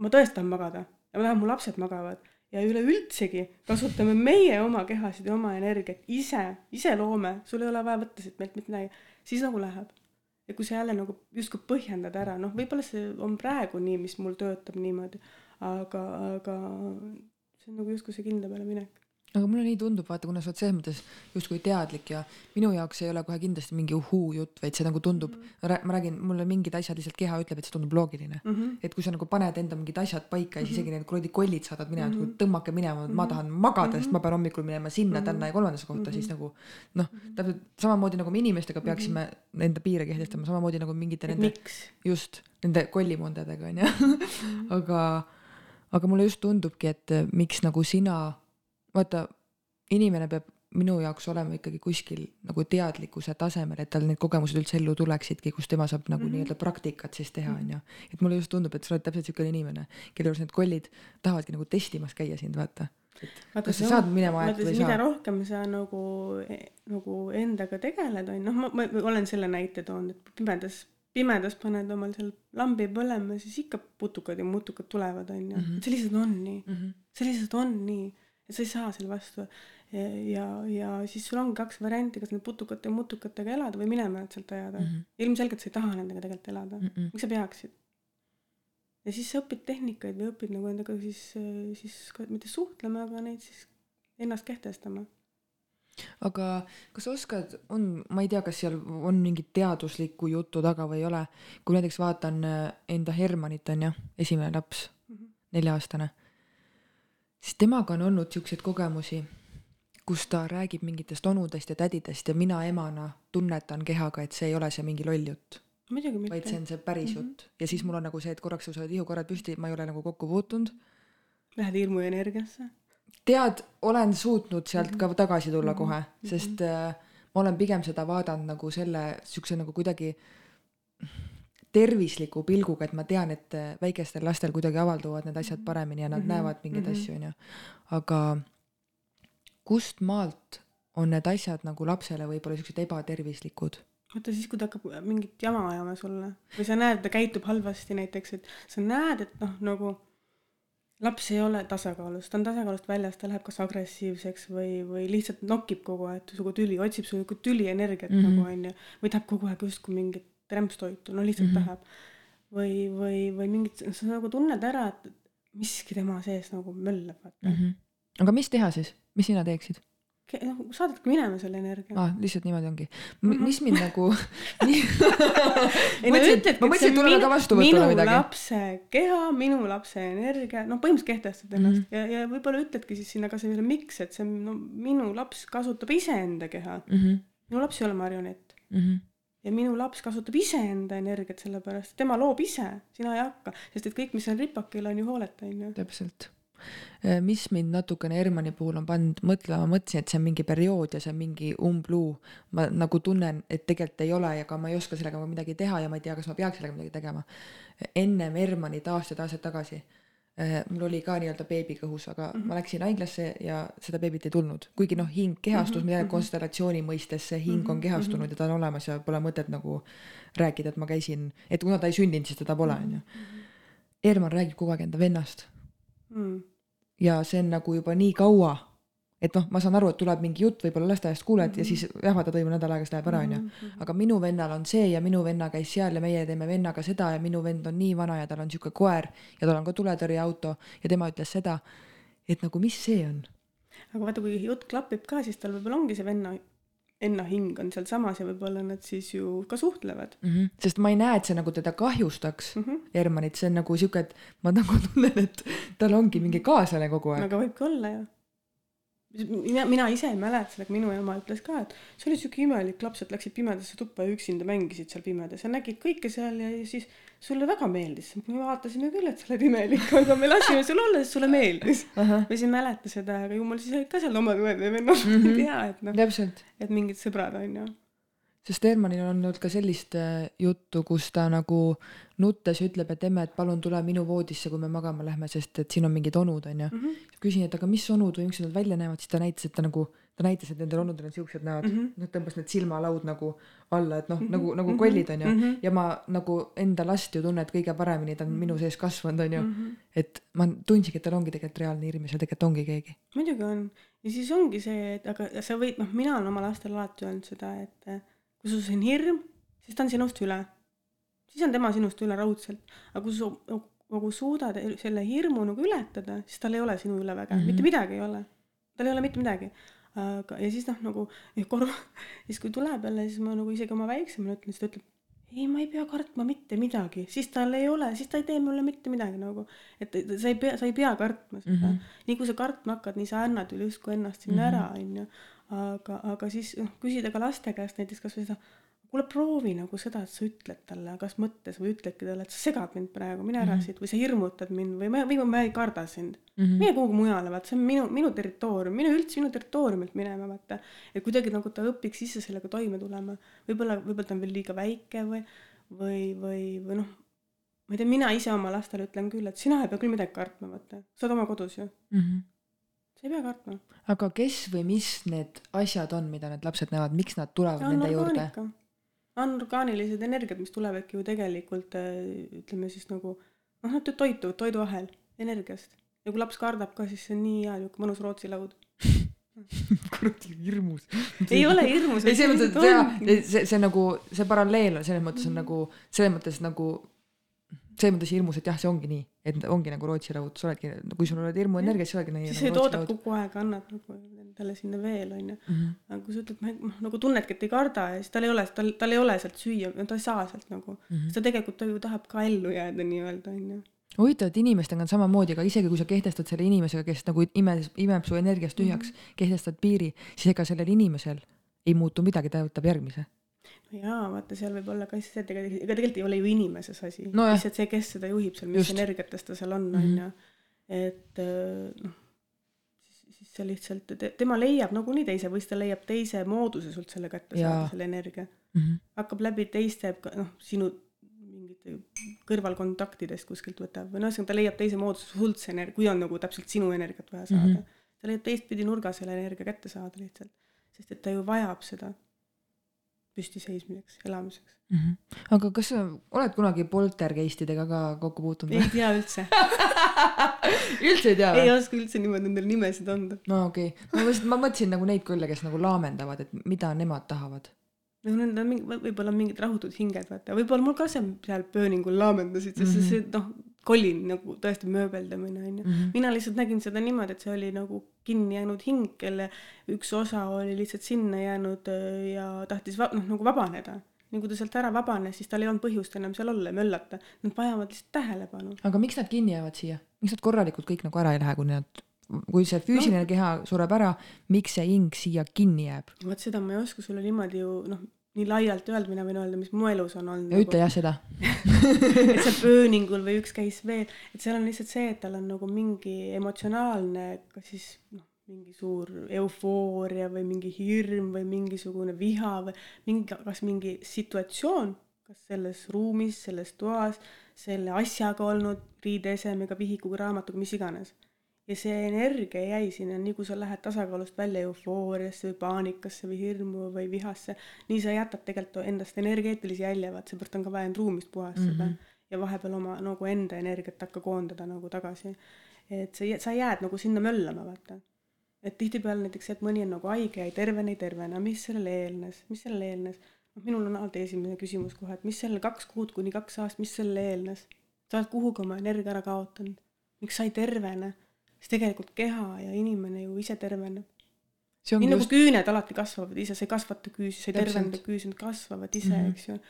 ma tõesti tahan magada. Ja ma tahan, mu lapsed magavad. Ja üleüldsegi kasutame meie oma kehasid ja oma energiat ise, ise loome, sul ei ole vaja võtta siit meilt mitte midagi, siis nagu läheb. ja kui sa jälle nagu justkui põhjendad ära, noh, võib-olla see on praegu nii, mis mul töötab niimoodi, aga, aga see on nagu justkui see kindla peale minek. aga mulle nii tundub, vaata, kuna sa oled selles mõttes justkui teadlik ja minu jaoks ei ole kohe kindlasti mingi uhuu jutt, vaid see nagu tundub Mhm. mm, -hmm. ma räägin, mulle mingid asjad lihtsalt keha ütleb, et see tundub loogiline mm. Mhm. -hmm. et kui sa nagu paned enda mingid asjad paika ja siis isegi need kuradi kollid saadad minema mm, Mhm. -hmm. tõmmake minema, ma tahan magada, sest ma pean hommikul minema sinna, tänna ja kolmandasse kohta, siis nagu noh, täpselt samamoodi nagu me inimestega peaksime enda piire kehtestama, samamoodi nagu mingite et nende just nende kollimondadega onju aga aga mulle just tundubki et eh, miks nagu sina vaata inimene peab minu jaoks olema ikkagi kuskil nagu teadlikkuse tasemel et tal need kogemused üldse ellu tuleksidki kus tema saab nagu mm -hmm. nii-öelda praktikat siis teha onju. Et mulle just tundub et sa oled täpselt siukene inimene kelle juures need kollid tahavadki nagu testimas käia sind vaata. Kas sa saad minema aetada või ei mida saa? rohkem sa nagu, nagu endaga tegeled, on noh, ma, ma olen selle näite toonud, et pimedas, pimedas paned omal seal lambi põlema, siis ikka putukad ja mutukad tulevad, on ju Mhm.. see lihtsalt on nii, mm -hmm. see lihtsalt on nii, et sa ei saa selle vastu. ja, ja, ja siis sul ongi kaks varianti, kas need putukate ja mutukatega elada või minema nad sealt ajada mm. -hmm. ilmselgelt sa ei taha nendega tegelikult elada mm, Mm -hmm. -mm. miks sa peaksid? ja siis sa õpid tehnikaid või õpid nagu endaga siis, siis ka mitte suhtlema, aga neid siis ennast kehtestama. Aga kas sa oskad, on, ma ei tea, kas seal on mingit teaduslikku juttu taga või ei ole, kui näiteks vaatan äh, enda Hermanit onju, esimene laps, nelja-aastane, siis temaga on olnud siukseid kogemusi, kus ta räägib mingitest onudest ja tädidest ja mina emana tunnetan kehaga, et see ei ole see mingi loll jutt, vaid see on see päris Mhm. jutt. Ja siis mul on nagu see, et korraks tõusevad ihukorrad püsti, ma ei ole nagu kokku puutunud. Lähed hirmuenergiasse. tead, olen suutnud sealt Mhm. ka tagasi tulla kohe, sest äh, ma olen pigem seda vaadanud nagu selle siukse nagu kuidagi tervisliku pilguga, et ma tean, et äh, väikestel lastel kuidagi avalduvad need asjad paremini ja nad Mhm, näevad mingeid mhm. asju, onju. aga kust maalt on need asjad nagu lapsele võib-olla siuksed ebatervislikud? vaata siis, kui ta hakkab mingit jama ajama sulle või sa näed, ta käitub halvasti näiteks, et sa näed, et noh, nagu laps ei ole tasakaalus, ta on tasakaalust väljas, ta läheb kas agressiivseks või, või lihtsalt nokib kogu aeg sinuga tüli, otsib sinuga tülienergiat mm. -hmm. nagu onju. või tahab kogu aeg justkui mingit rämpstoitu, no lihtsalt mm. -hmm. tahab. või, või, või mingit, sa nagu tunned ära, et miski tema sees nagu möllab, vaata mm. -hmm. aga mis teha siis, mis sina teeksid? noh, saadadki minema selle energia aa, lihtsalt niimoodi ongi. Mhm. mis mind nagu ei no mõtlesin, et tuleme ka vastuvõtule minu midagi. lapse keha, minu lapse energia, noh, põhimõtteliselt kehtestad ennast mm -hmm. ja, ja võib-olla ütledki siis sinna ka selle miks, et see on no, minu laps kasutab iseenda keha, mm. -hmm. minu laps ei ole marionett Mm -hmm. ja minu laps kasutab iseenda energiat sellepärast, tema loob ise, sina ei hakka, sest et kõik, mis on ripakil, on ju hooleta, onju. täpselt. Mis mind natukene Hermanni puhul on pannud mõtlema, ma mõtlesin, et see on mingi periood ja see on mingi umbluu. ma nagu tunnen, et tegelikult ei ole ja ka ma ei oska sellega midagi teha ja ma ei tea, kas ma peaks sellega midagi tegema. ennem Hermannit aastaid, aastaid tagasi eh, mul oli ka nii-öelda beebi kõhus, aga mm -hmm. ma läksin haiglasse ja seda beebit ei tulnud, kuigi noh, hing kehastus mm, -hmm. ma tean, et konstellatsiooni mõistes see hing on kehastunud ja ta on olemas ja pole mõtet nagu rääkida, et ma käisin, et kuna ta ei sündinud, siis teda pole, onju. Herman räägib kogu aeg enda vennast Mm. Ja see on nagu juba nii kaua, et noh, ma saan aru, et tuleb mingi jutt võib-olla lasteaiast kuuled mm -hmm. ja siis jahvatad õimu nädal aega, siis läheb ära, onju. aga minu vennal on see ja minu venna käis seal ja meie teeme vennaga seda ja minu vend on nii vana ja tal on sihuke koer ja tal on ka tuletõrjeauto ja tema ütles seda, et nagu mis see on aga vaata, kui jutt klapib ka, siis tal võib-olla ongi see venna, venna hing on sealsamas ja võib-olla nad siis ju ka suhtlevad mm. -hmm. sest ma ei näe, et see nagu teda kahjustaks mm. -hmm. Hermanit, see on nagu sihuke, et ma nagu tunnen, et tal ongi mingi kaaslane kogu aeg. aga võibki olla ju. mina, mina ise ei mäleta seda, aga minu ema ütles ka, et see oli siuke imelik, lapsed läksid pimedasse tuppa ja üksinda mängisid seal pimedas ja nägid kõike seal ja siis sulle väga meeldis. me vaatasime küll, et sa oled imelik, aga me lasime sul olla, sest sulle meeldis. ma siis ei mäleta seda, aga ju mul siis olid ka seal omad õed ja vennad mm, -hmm. ei tea, et noh, et mingid sõbrad on ju. Sest Hermanil on olnud ka sellist äh, juttu, kus ta nagu nuttes ütleb, et emme, et palun tule minu voodisse, kui me magama lähme, sest et siin on mingid onud, onju. Mhm. küsin, et aga mis onud või miks nad välja näevad, siis ta näitas, et ta nagu, ta näitas, et nendel onudel on siuksed näod mm, Mhm. -hmm. noh tõmbas need silmalaud nagu alla, et noh, nagu, nagu kollid onju mm. Mhm. -hmm. ja ma nagu enda last ju tunnen kõige paremini, ta on minu sees kasvanud onju mm. -hmm. et ma tundsingi, et tal ongi tegelikult reaalne hirm ja seal tegelikult ongi keegi. muidugi on ja siis ongi see, et aga sa võid, noh, mina olen oma lastele alati öelnud seda, et kui sul on hirm, siis ta on sinust üle. siis on tema sinust üle raudselt, aga kui sa nagu suudad selle hirmu nagu ületada, siis tal ei ole sinu üle väga mm. -hmm. mitte midagi ei ole. tal ei ole mitte midagi. aga, ja siis noh, nagu korra, siis kui tuleb jälle, siis ma nagu isegi oma väiksemale ütlen, siis ta ütleb ei, ma ei pea kartma mitte midagi, siis tal ei ole, siis ta ei tee mulle mitte midagi nagu, et sa ei pea, sa ei pea kartma seda mm. -hmm. nii kui sa kartma hakkad, nii sa annad üle justkui ennast sinna Mhm. ära, onju. aga, aga siis noh, küsida ka laste käest näiteks kasvõi seda, kuule proovi nagu seda, et sa ütled talle, kas mõttes või ütledki talle, et sa segad mind praegu, mine ära Mhm. siit või sa hirmutad mind või ma, või ma ei karda sind Mm -hmm. mine kuhugi mujale, vaata, see on minu, minu territoorium, mine üldse minu territooriumilt minema, vaata. et kuidagi nagu ta õpiks ise sellega toime tulema. võib-olla, võib-olla ta on veel liiga väike või, või, või, või noh, ma ei tea, mina ise oma lastele ütlen küll, et sina ei pea küll midagi kartma, vaata. sa oled oma kodus ju, Mm -hmm. Sa ei pea kartma. aga kes või mis need asjad on, mida need lapsed näevad, miks nad tulevad nende juurde? anorgaanilised energiat, mis tulevadki ju tegelikult äh, ütleme siis nagu noh, nad toitu, toiduahel energiast. ja kui laps kardab ka, siis see on nii hea niisugune mõnus Rootsi laud. kuradi hirmus. ei ole hirmus. ei, selles mõttes, et jaa, see, see nagu, see paralleel on selles mõttes on nagu, selles mõttes nagu, selles mõttes hirmus, et jah, see ongi nii, et ongi nagu Rootsi laud, sa oledki, kui sul oled hirmuenergia, siis oledki nii siis sa toodad kogu aeg, annad nagu endale sinna veel, onju. Mhm. aga kui sa ütled, ma ei- noh, nagu tunnedki, et ei karda ja siis tal ei ole, tal, tal ei ole sealt süüa, ta ei saa sealt nagu mm. -hmm. ta tegelikult, ta ju tahab ka ellu jääda nii-öelda, onju. huvitav, et inimestega on samamoodi, aga isegi kui sa kehtestad selle inimesega, kes nagu ime, imeb su energiast tühjaks mm, -hmm. kehtestad piiri, siis ega sellel inimesel ei muutu midagi, ta võtab järgmise. No jaa, vaata, seal võib olla ka siis et ega tegelikult ei ole ju inimeses asi Nojah. lihtsalt see, kes seda juhib seal, mis energiates ta seal on, Mhm. onju. et äh, noh, siis, siis see lihtsalt, tema leiab nagunii teise või siis ta leiab teise mooduse sult selle kätte saada, selle energia. Mhm. hakkab läbi teiste, noh, sinu mingite kõrvalkontaktidest kuskilt võtab või noh, ühesõnaga ta leiab teise mooduse sult see energia, kui on nagu täpselt sinu energiat vaja saada mm. -hmm. ta leiab teistpidi nurga selle energia kätte saada lihtsalt, sest et ta ju vajab seda püstiseismiseks, elamiseks. Mhm. aga kas sa oled kunagi poltergeistidega ka kokku puutunud ei tea üldse, üldse ei tea ei või? oska üldse niimoodi nendele nimesid anda. no okei okay., ma mõtlesin, ma mõtlesin nagu neid küll, kes nagu laamendavad, et mida nemad tahavad. no need on mingi, võib-olla mingid rahutud hinged, vaata, võib-olla mul ka seal seal pööningul laamendasid, sest mm -hmm. see noh, kolin nagu tõesti mööbeldamine onju. Mhm. mina lihtsalt nägin seda niimoodi, et see oli nagu kinni jäänud hing, kelle üks osa oli lihtsalt sinna jäänud öö, ja tahtis va- noh, nagu vabaneda. nii kui ta sealt ära vabanes, siis tal ei olnud põhjust enam seal olla ja möllata. Nad vajavad lihtsalt tähelepanu. aga miks nad kinni jäävad siia, miks nad korralikult kõik nagu ära ei lähe, kui nad, kui see füüsiline no. keha sureb ära, miks see hing siia kinni jääb? vot seda ma ei oska sulle niimoodi ju noh, nii laialt öelda, mina võin öelda, mis mu elus on olnud. ja ütle jah seda. et seal pööningul või üks käis veel, et seal on lihtsalt see, et tal on nagu mingi emotsionaalne, kas siis noh, mingi suur eufooria või mingi hirm või mingisugune viha või mingi, kas mingi situatsioon, kas selles ruumis, selles toas, selle asjaga olnud, riideesemega, vihikuga, raamatuga, mis iganes. Ja see energia jäi sinna, nii kui sa lähed tasakaalust välja eufooriasse või paanikasse või hirmu või vihasse, nii sa jätad tegelikult endast energeetilisi jälje, vaat seepärast on ka vaja end ruumist puhastada mm. -hmm. ja vahepeal oma nagu enda energiat hakka koondada nagu tagasi. et sa, sa jääd nagu sinna möllama, vaata. et tihtipeale näiteks see, et mõni on nagu haige ja ei tervene, ei tervene, mis sellele eelnes, mis sellele eelnes? noh, minul on alati esimene küsimus kohe, et mis sellele kaks kuud kuni kaks aastat, mis sellele eelnes? sa oled kuhugi oma energia ära kaotanud, miks sa ei tervene? Siis tegelikult keha ja inimene ju ise terveneb. nii nagu just... küüned alati kasvavad ise, sa ei kasvata küüsi, sa ei tervenda küüsi, nad kasvavad ise mm, -hmm. eks ju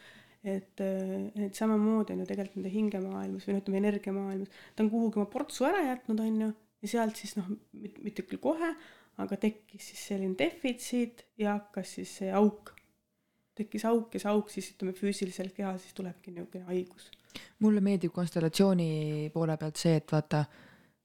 et, et samamoodi on ju tegelikult nende hingemaailmas või noh, ütleme energiamaailmas, ta on kuhugi oma portsu ära jätnud, on ju, ja sealt siis noh, mitte küll kohe, aga tekkis siis selline defitsiit ja hakkas siis see auk. tekkis auk ja see auk siis ütleme füüsiliselt kehas, siis tulebki niisugune haigus. mulle meeldib konstellatsiooni poole pealt see, et vaata,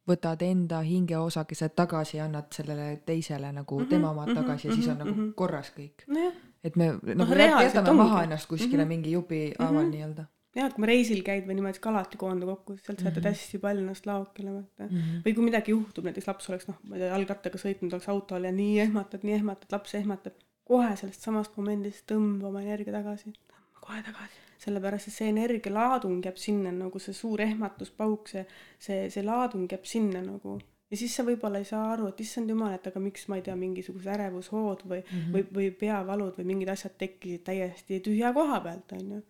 võtad enda hingeosakesed tagasi ja annad sellele teisele nagu mm -hmm, tema omad mm -hmm, tagasi ja mm -hmm, siis on nagu mm -hmm. korras kõik no. et me nagu no, jätame maha ennast kuskile mm -hmm. mingi jupi haaval mm -hmm. nii-öelda jah, et kui reisil käid või niimoodi, siis ka alati koondu kokku, sealt sa jätad mm -hmm. hästi palju ennast laokile, vaata mm. -hmm. või kui midagi juhtub, näiteks laps oleks noh, ma ei tea, jalgrattaga sõitnud, oleks autol ja nii ehmatad, nii ehmatad, laps ehmatab, kohe sellest samast momendist tõmba oma energia tagasi, kohe tagasi. Sellepärast, et see energialaadung jääb sinna nagu see suur ehmatuspauk, see, see, see laadung jääb sinna nagu ja siis sa võib-olla ei saa aru, et issand jumal, et aga miks ma ei tea, mingisugused ärevushood või mm, -hmm. või, või peavalud või mingid asjad tekkisid täiesti tühja koha pealt, on ju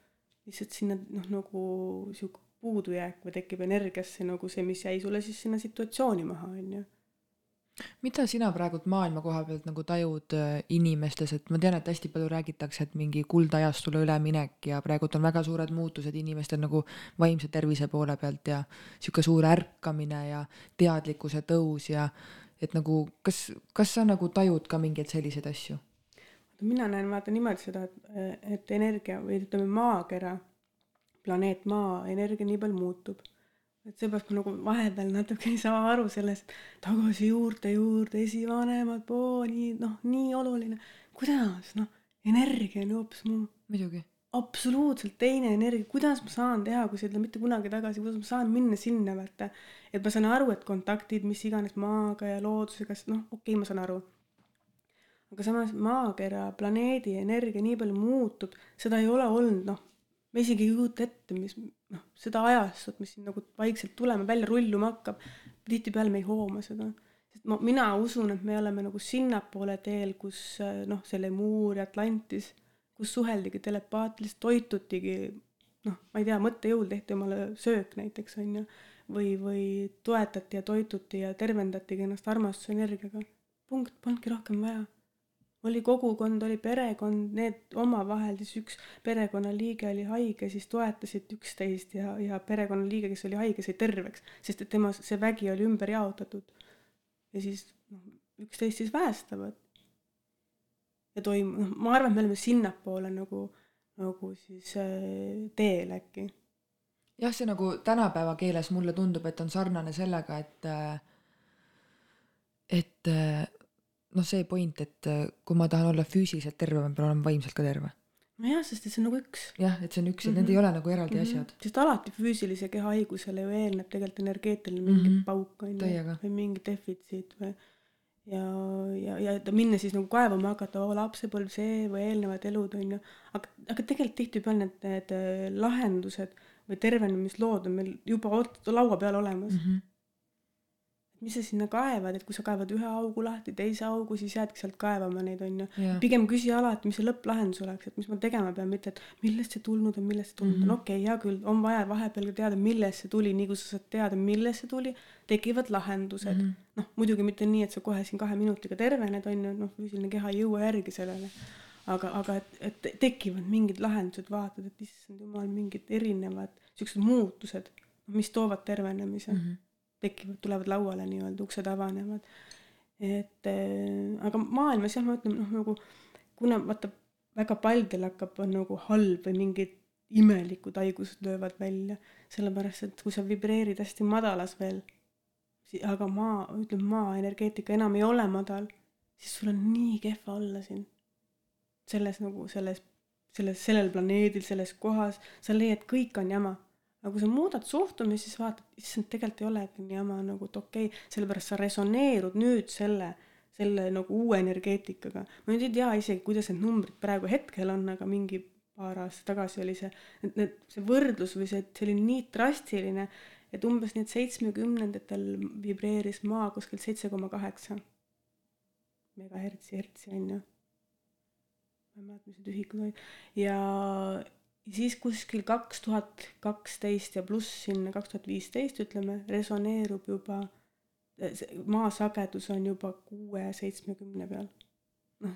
lihtsalt sinna noh, nagu sihuke puudujääk või tekib energiasse nagu see, mis jäi sulle siis sinna situatsiooni maha, on ju. Mida sina praegult maailma koha pealt nagu tajud äh, inimestes, et ma tean, et hästi palju räägitakse, et mingi kuldajastule üleminek ja praegult on väga suured muutused inimestel nagu vaimse tervise poole pealt ja sihuke suur ärkamine ja teadlikkuse tõus ja et nagu kas, kas sa nagu tajud ka mingeid selliseid asju? mina näen vaata niimoodi seda, et, et energia või ütleme, maakera, planeet Maa energia nii palju muutub. Et seepärast ma nagu vahepeal natuke ei saa aru sellest, tagasi juurte juurde, esivanemad, nii noh, nii oluline. kuidas noh, energia on ju hoopis muu. muidugi. absoluutselt teine energia, kuidas ma saan teha, kui sa ei tule mitte kunagi tagasi, kuidas ma saan minna sinna vaata. et ma saan aru, et kontaktid, mis iganes maaga ja loodusega, noh, okei okay,, ma saan aru aga samas maakera, planeedi energia nii palju muutub, seda ei ole olnud, noh, me isegi ei kujuta ette, mis noh, seda ajastut, mis siin nagu vaikselt tulema, välja rulluma hakkab, tihtipeale me ei hooma seda. sest ma, mina usun, et me oleme nagu sinnapoole teel, kus noh, see Lemuur ja Atlantis, kus suheldigi telepaatiliselt, toitutigi noh, ma ei tea, mõttejõul tehti omale söök näiteks, on ju, või, või toetati ja toituti ja tervendatigi ennast armastusenergiaga. punkt, polnudki rohkem vaja oli kogukond, oli perekond, need omavahel siis üks perekonnaliige oli haige, siis toetasid üksteist ja, ja perekonnaliige, kes oli haige, sai terveks, sest et tema, see vägi oli ümber jaotatud. ja siis noh, üksteist siis väestavad. ja toim-, noh, ma arvan, et me oleme sinnapoole nagu, nagu siis äh, teel äkki. jah, see nagu tänapäeva keeles mulle tundub, et on sarnane sellega, et äh, et äh, noh, see point, et äh, kui ma tahan olla füüsiliselt terve, ma pean olema vaimselt ka terve. nojah, sest et see on nagu üks. jah, et see on üks mm -hmm. need ei ole nagu eraldi mm -hmm. asjad. sest alati füüsilise keha haigusele ju eelneb tegelikult energeetiline mingi mm -hmm. pauk on ju, või mingi defitsiit või ja, ja, ja minna siis nagu kaevama hakata, oo lapsepõlv see või eelnevad elud on ju, aga, aga tegelikult tihtipeale need, need äh, lahendused või tervenemislood on meil juba laua peal olemas mm. -hmm mis sa sinna kaevad, et kui sa kaevad ühe augu lahti, teise augu, siis jäädki sealt kaevama neid, on ju. pigem küsi alati, mis see lõpplahendus oleks, et mis ma tegema pean, mitte et millest see tulnud on, millest see tulnud on mm -hmm., okei okay,, hea küll, on vaja vahepeal ka teada, millest see tuli, nii kui sa saad teada, millest see tuli, tekivad lahendused mm -hmm.. noh, muidugi mitte nii, et sa kohe siin kahe minutiga tervened, on ju, noh, füüsiline keha ei jõua järgi sellele. aga, aga et, et tekivad mingid lahendused, vaatad, et issand jumal, mingid erinevad siuksed muutused, mis toovad tervenemise mm. -hmm tekivad, tulevad lauale nii-öelda, uksed avanevad. et äh, aga maailmas jah, ma ütlen noh, nagu kuna vaata väga paljudel hakkab, on nagu halb või mingid imelikud haigused löövad välja, sellepärast et kui sa vibreerid hästi madalas veel, aga maa, ütleme maa energeetika enam ei ole madal, siis sul on nii kehva olla siin. selles nagu selles, selles, sellel planeedil, selles kohas, sa leiad, kõik on jama aga kui sa muudad suhtumist, siis vaatad, issand, tegelikult ei olegi nii jama nagu, et okei okay,, sellepärast sa resoneerud nüüd selle, selle nagu uue energeetikaga. ma nüüd ei tea isegi, kuidas need numbrid praegu hetkel on, aga mingi paar aastat tagasi oli see, et need, see võrdlus või see, see oli nii drastiline, et umbes nii, et seitsmekümnendatel vibreeris maa kuskil seitse koma kaheksa. megahertsi, hertsi on ju. ma ei mäleta, mis need ühikud olid ja siis kuskil kaks tuhat kaksteist ja pluss sinna kaks tuhat viisteist ütleme, resoneerub juba, maasagedus on juba kuue, seitsmekümne peal. noh,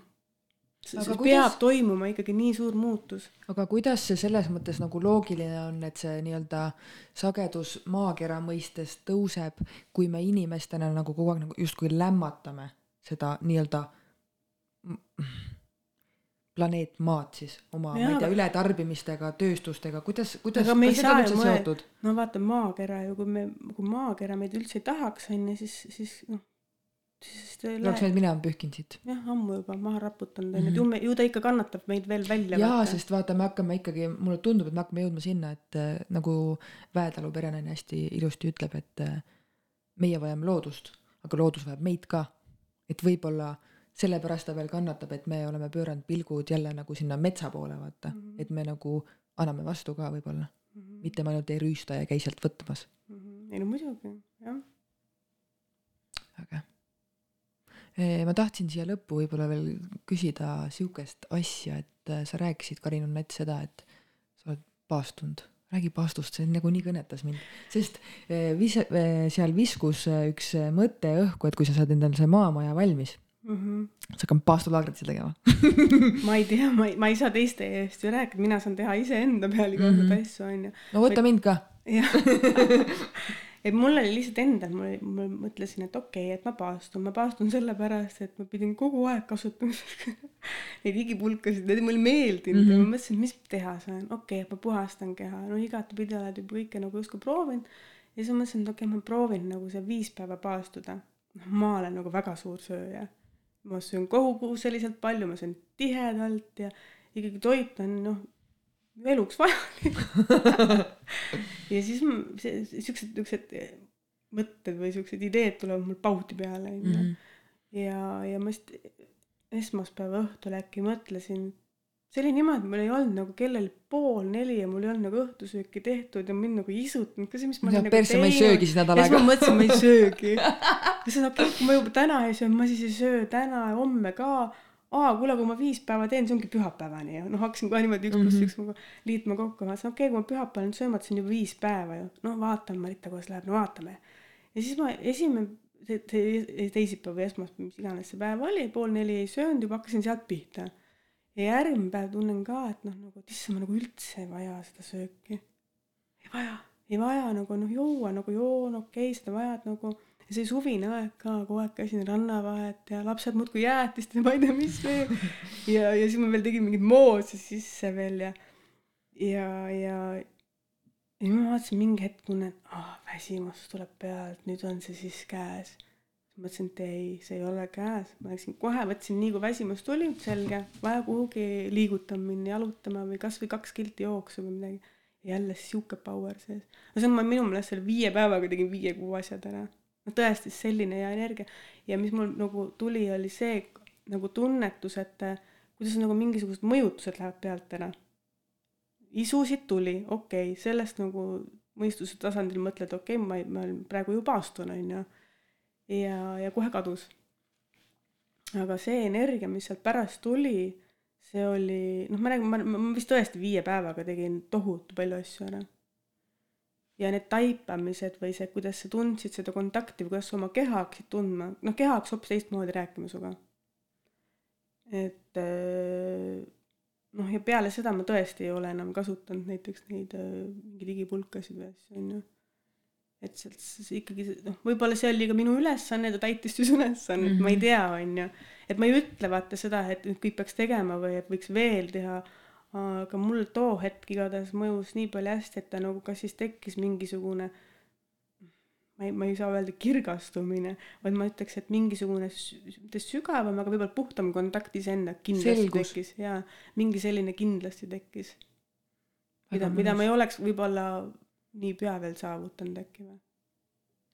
peab kuidas- toimuma ikkagi nii suur muutus aga kuidas see selles mõttes nagu loogiline on, et see nii-öelda sagedus maakera mõistes tõuseb, kui me inimestena nagu kogu aeg nagu justkui lämmatame seda nii-öelda planeet Maad siis oma, ma ei tea, ületarbimistega, tööstustega, kuidas, kuidas, kas need on mõelda- seotud? no vaata maakera ju, kui me, kui maakera meid üldse ei tahaks, on ju, siis, siis noh, siis ta ei oleks lähe, need minema pühkinud siit. jah, ammu juba maha raputanud, on ju, Mhm. et ju me, ju ta ikka kannatab meid veel välja. jaa, sest vaata, me hakkame ikkagi, mulle tundub, et me hakkame jõudma sinna, et äh, nagu Väetalu perenaine hästi ilusti ütleb, et äh, meie vajame loodust, aga loodus vajab meid ka. et võib-olla sellepärast ta veel kannatab, et me oleme pööranud pilgud jälle nagu sinna metsa poole, vaata mm. -hmm. et me nagu anname vastu ka võib-olla, Mhm. mitte me ainult ei rüüsta ja käi sealt võtmas. Mhm. ei no muidugi, jah. äge. ma tahtsin siia lõppu võib-olla veel küsida siukest asja, et äh, sa rääkisid, Karin on näiteks seda, et sa oled paastunud. räägi paastust, see nagu nii kõnetas mind, sest äh, vis-, seal viskus üks mõte õhku, et kui sa saad endale see maamaja valmis, sa hakkad paastulaagritsi tegema. Mhm. ma ei tea, ma ei, ma ei saa teiste eest ju rääkida, mina saan teha iseenda peal igasuguseid mm -hmm. asju, on ju. no võta mind ka. jah. et mul oli lihtsalt endal, mul, ma mõtlesin, et okei okay,, et ma paastun, ma paastun sellepärast, et ma pidin kogu aeg kasutama neid igipulkasid, need mulle ei meeldinud mm -hmm. ja ma mõtlesin, et mis teha saan, okei okay,, et ma puhastan keha, no igatepidi oled juba kõike nagu justkui proovinud. ja siis ma mõtlesin, et okei okay,, ma proovin nagu see viis päeva paastuda. noh, ma olen nagu väga suur sööja. Ma söön koguseliselt palju, ma söön tihedalt ja ikkagi toit on noh, eluks vajalik. ja siis see, siuksed, siuksed mõtted või siuksed ideed tulevad mul pauti peale, onju. Mhm. ja, ja ma just esmaspäeva õhtul äkki mõtlesin, see oli niimoodi, mul ei olnud nagu kellelgi pool neli ja mul ei olnud nagu õhtusööki tehtud ja mind nagu ei isutanud ka see, mis ma olin nagu persse, ma ei söögi siis nädal ja siis ma aega. mõtlesin, ma ei söögi. ja siis okei kui ma juba täna ei söö, ma siis ei söö täna ja homme ka. aa, kuule, kui ma viis päeva teen, see ongi pühapäevani ju. noh, hakkasin kohe niimoodi üks pluss Mhm. üks nagu liitma kokku. ma mõtlesin, okei okay,, kui ma pühapäeval nüüd sööma, et see on juba viis päeva ju. noh, vaatame, Marita, kuidas läheb, no vaatame. ja siis ma esimene, see, see teisipäev või esmaspäev, mis iganes see päev oli, pool neli ei söönud, juba hakkasin sealt pihta. Ja järgmine päev tunnen ka, et noh, nagu, et issand, ma nagu üldse ei vaja seda sööki. ei vaja, ei vaja nagu noh, juua nagu joon, okei okay,, seda vajad nagu. ja see suvine aeg ka, kogu aeg käisin rannavahet ja lapsed muudkui jäätist ja ma ei tea, mis veel. ja, ja siis ma veel tegin mingeid moose sisse veel ja, ja, ja, ja siis ma vaatasin mingi hetk tunnen, ah väsimus tuleb pealt, nüüd on see siis käes. mõtlesin, et ei, see ei ole käes, ma läksin kohe, võtsin nii kui väsimus tuli, selge, vaja kuhugi liigutama minna, jalutama või kasvõi kaks kilti jooksu või midagi. jälle sihuke power sees. no see on, ma minu meelest selle viie päevaga tegin viie-kuue asjad ära. no tõesti selline hea energia ja mis mul nagu tuli, oli see nagu tunnetus, et äh, kuidas nagu mingisugused mõjutused lähevad pealt ära. isusid tuli, okei okay,, sellest nagu mõistuse tasandil mõtled, okei okay,, ma ma olen praegu ju paastun, onju. ja, ja kohe kadus. aga see energia, mis sealt pärast tuli, see oli, noh, ma räägin, ma, ma vist tõesti viie päevaga tegin tohutu palju asju ära. ja need taipamised või see, kuidas sa tundsid seda kontakti või kuidas sa oma keha hakkasid tundma, noh, keha hakkas hoopis teistmoodi rääkima sinuga. et äh, noh, ja peale seda ma tõesti ei ole enam kasutanud näiteks neid äh, mingeid igipulkasid või asju, onju. Et sealt siis ikkagi noh, võib-olla see oli ka minu ülesanne, ta täitis siis ülesannet mm, -hmm. ma ei tea, onju. et ma ei ütle vaata seda, et nüüd kõik peaks tegema või et võiks veel teha. aga mul too hetk igatahes mõjus nii palju hästi, et ta nagu kas siis tekkis mingisugune ma ei, ma ei saa öelda kirgastumine, vaid ma ütleks, et mingisugune mitte sügavam, aga võib-olla puhtam kontakt iseendaga kindlasti Selgus. tekkis ja mingi selline kindlasti tekkis. mida mida ma ei oleks võib-olla niipea veel saavutanud äkki või.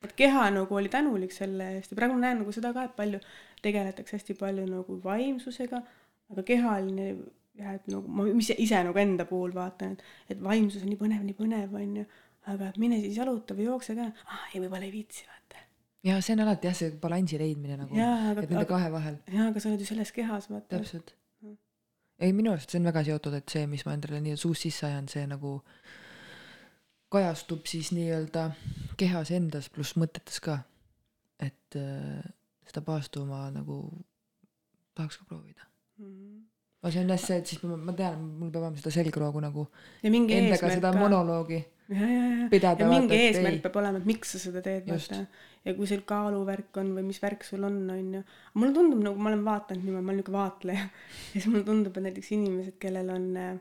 et keha nagu oli tänulik selle eest ja praegu ma näen nagu seda ka, et palju tegeletakse hästi palju nagu vaimsusega, aga kehaline jah, et nagu ma ise, ise nagu enda puhul vaatan, et, et vaimsus on nii põnev, nii põnev onju, aga et mine siis jaluta või jookse ka, ah ei, võib-olla ei viitsi vaata. ja see on alati jah, see balansi leidmine nagu, et aga nende, aga, kahe vahel, jaa, aga sa oled ju selles kehas, vaata. täpselt ei, minu arust see on väga seotud, et see, mis ma endale nii-öelda suust sisse ajan, see nagu kajastub siis nii-öelda kehas endas pluss mõtetes ka. et äh, seda paastu ma nagu tahaks ka proovida. aga see on jah see, et siis ma, ma tean, mul peab olema seda selgroogu nagu ja mingi endaga seda ka. monoloogi ja, ja, ja, pidada. ja mingi eesmärk peab olema, et miks sa seda teed, vaata. ja kui sul kaaluvärk on või mis värk sul on, on ju. mulle tundub nagu ma olen vaadanud niimoodi, ma olen niuke vaatleja. ja siis mulle tundub, et näiteks inimesed, kellel on äh,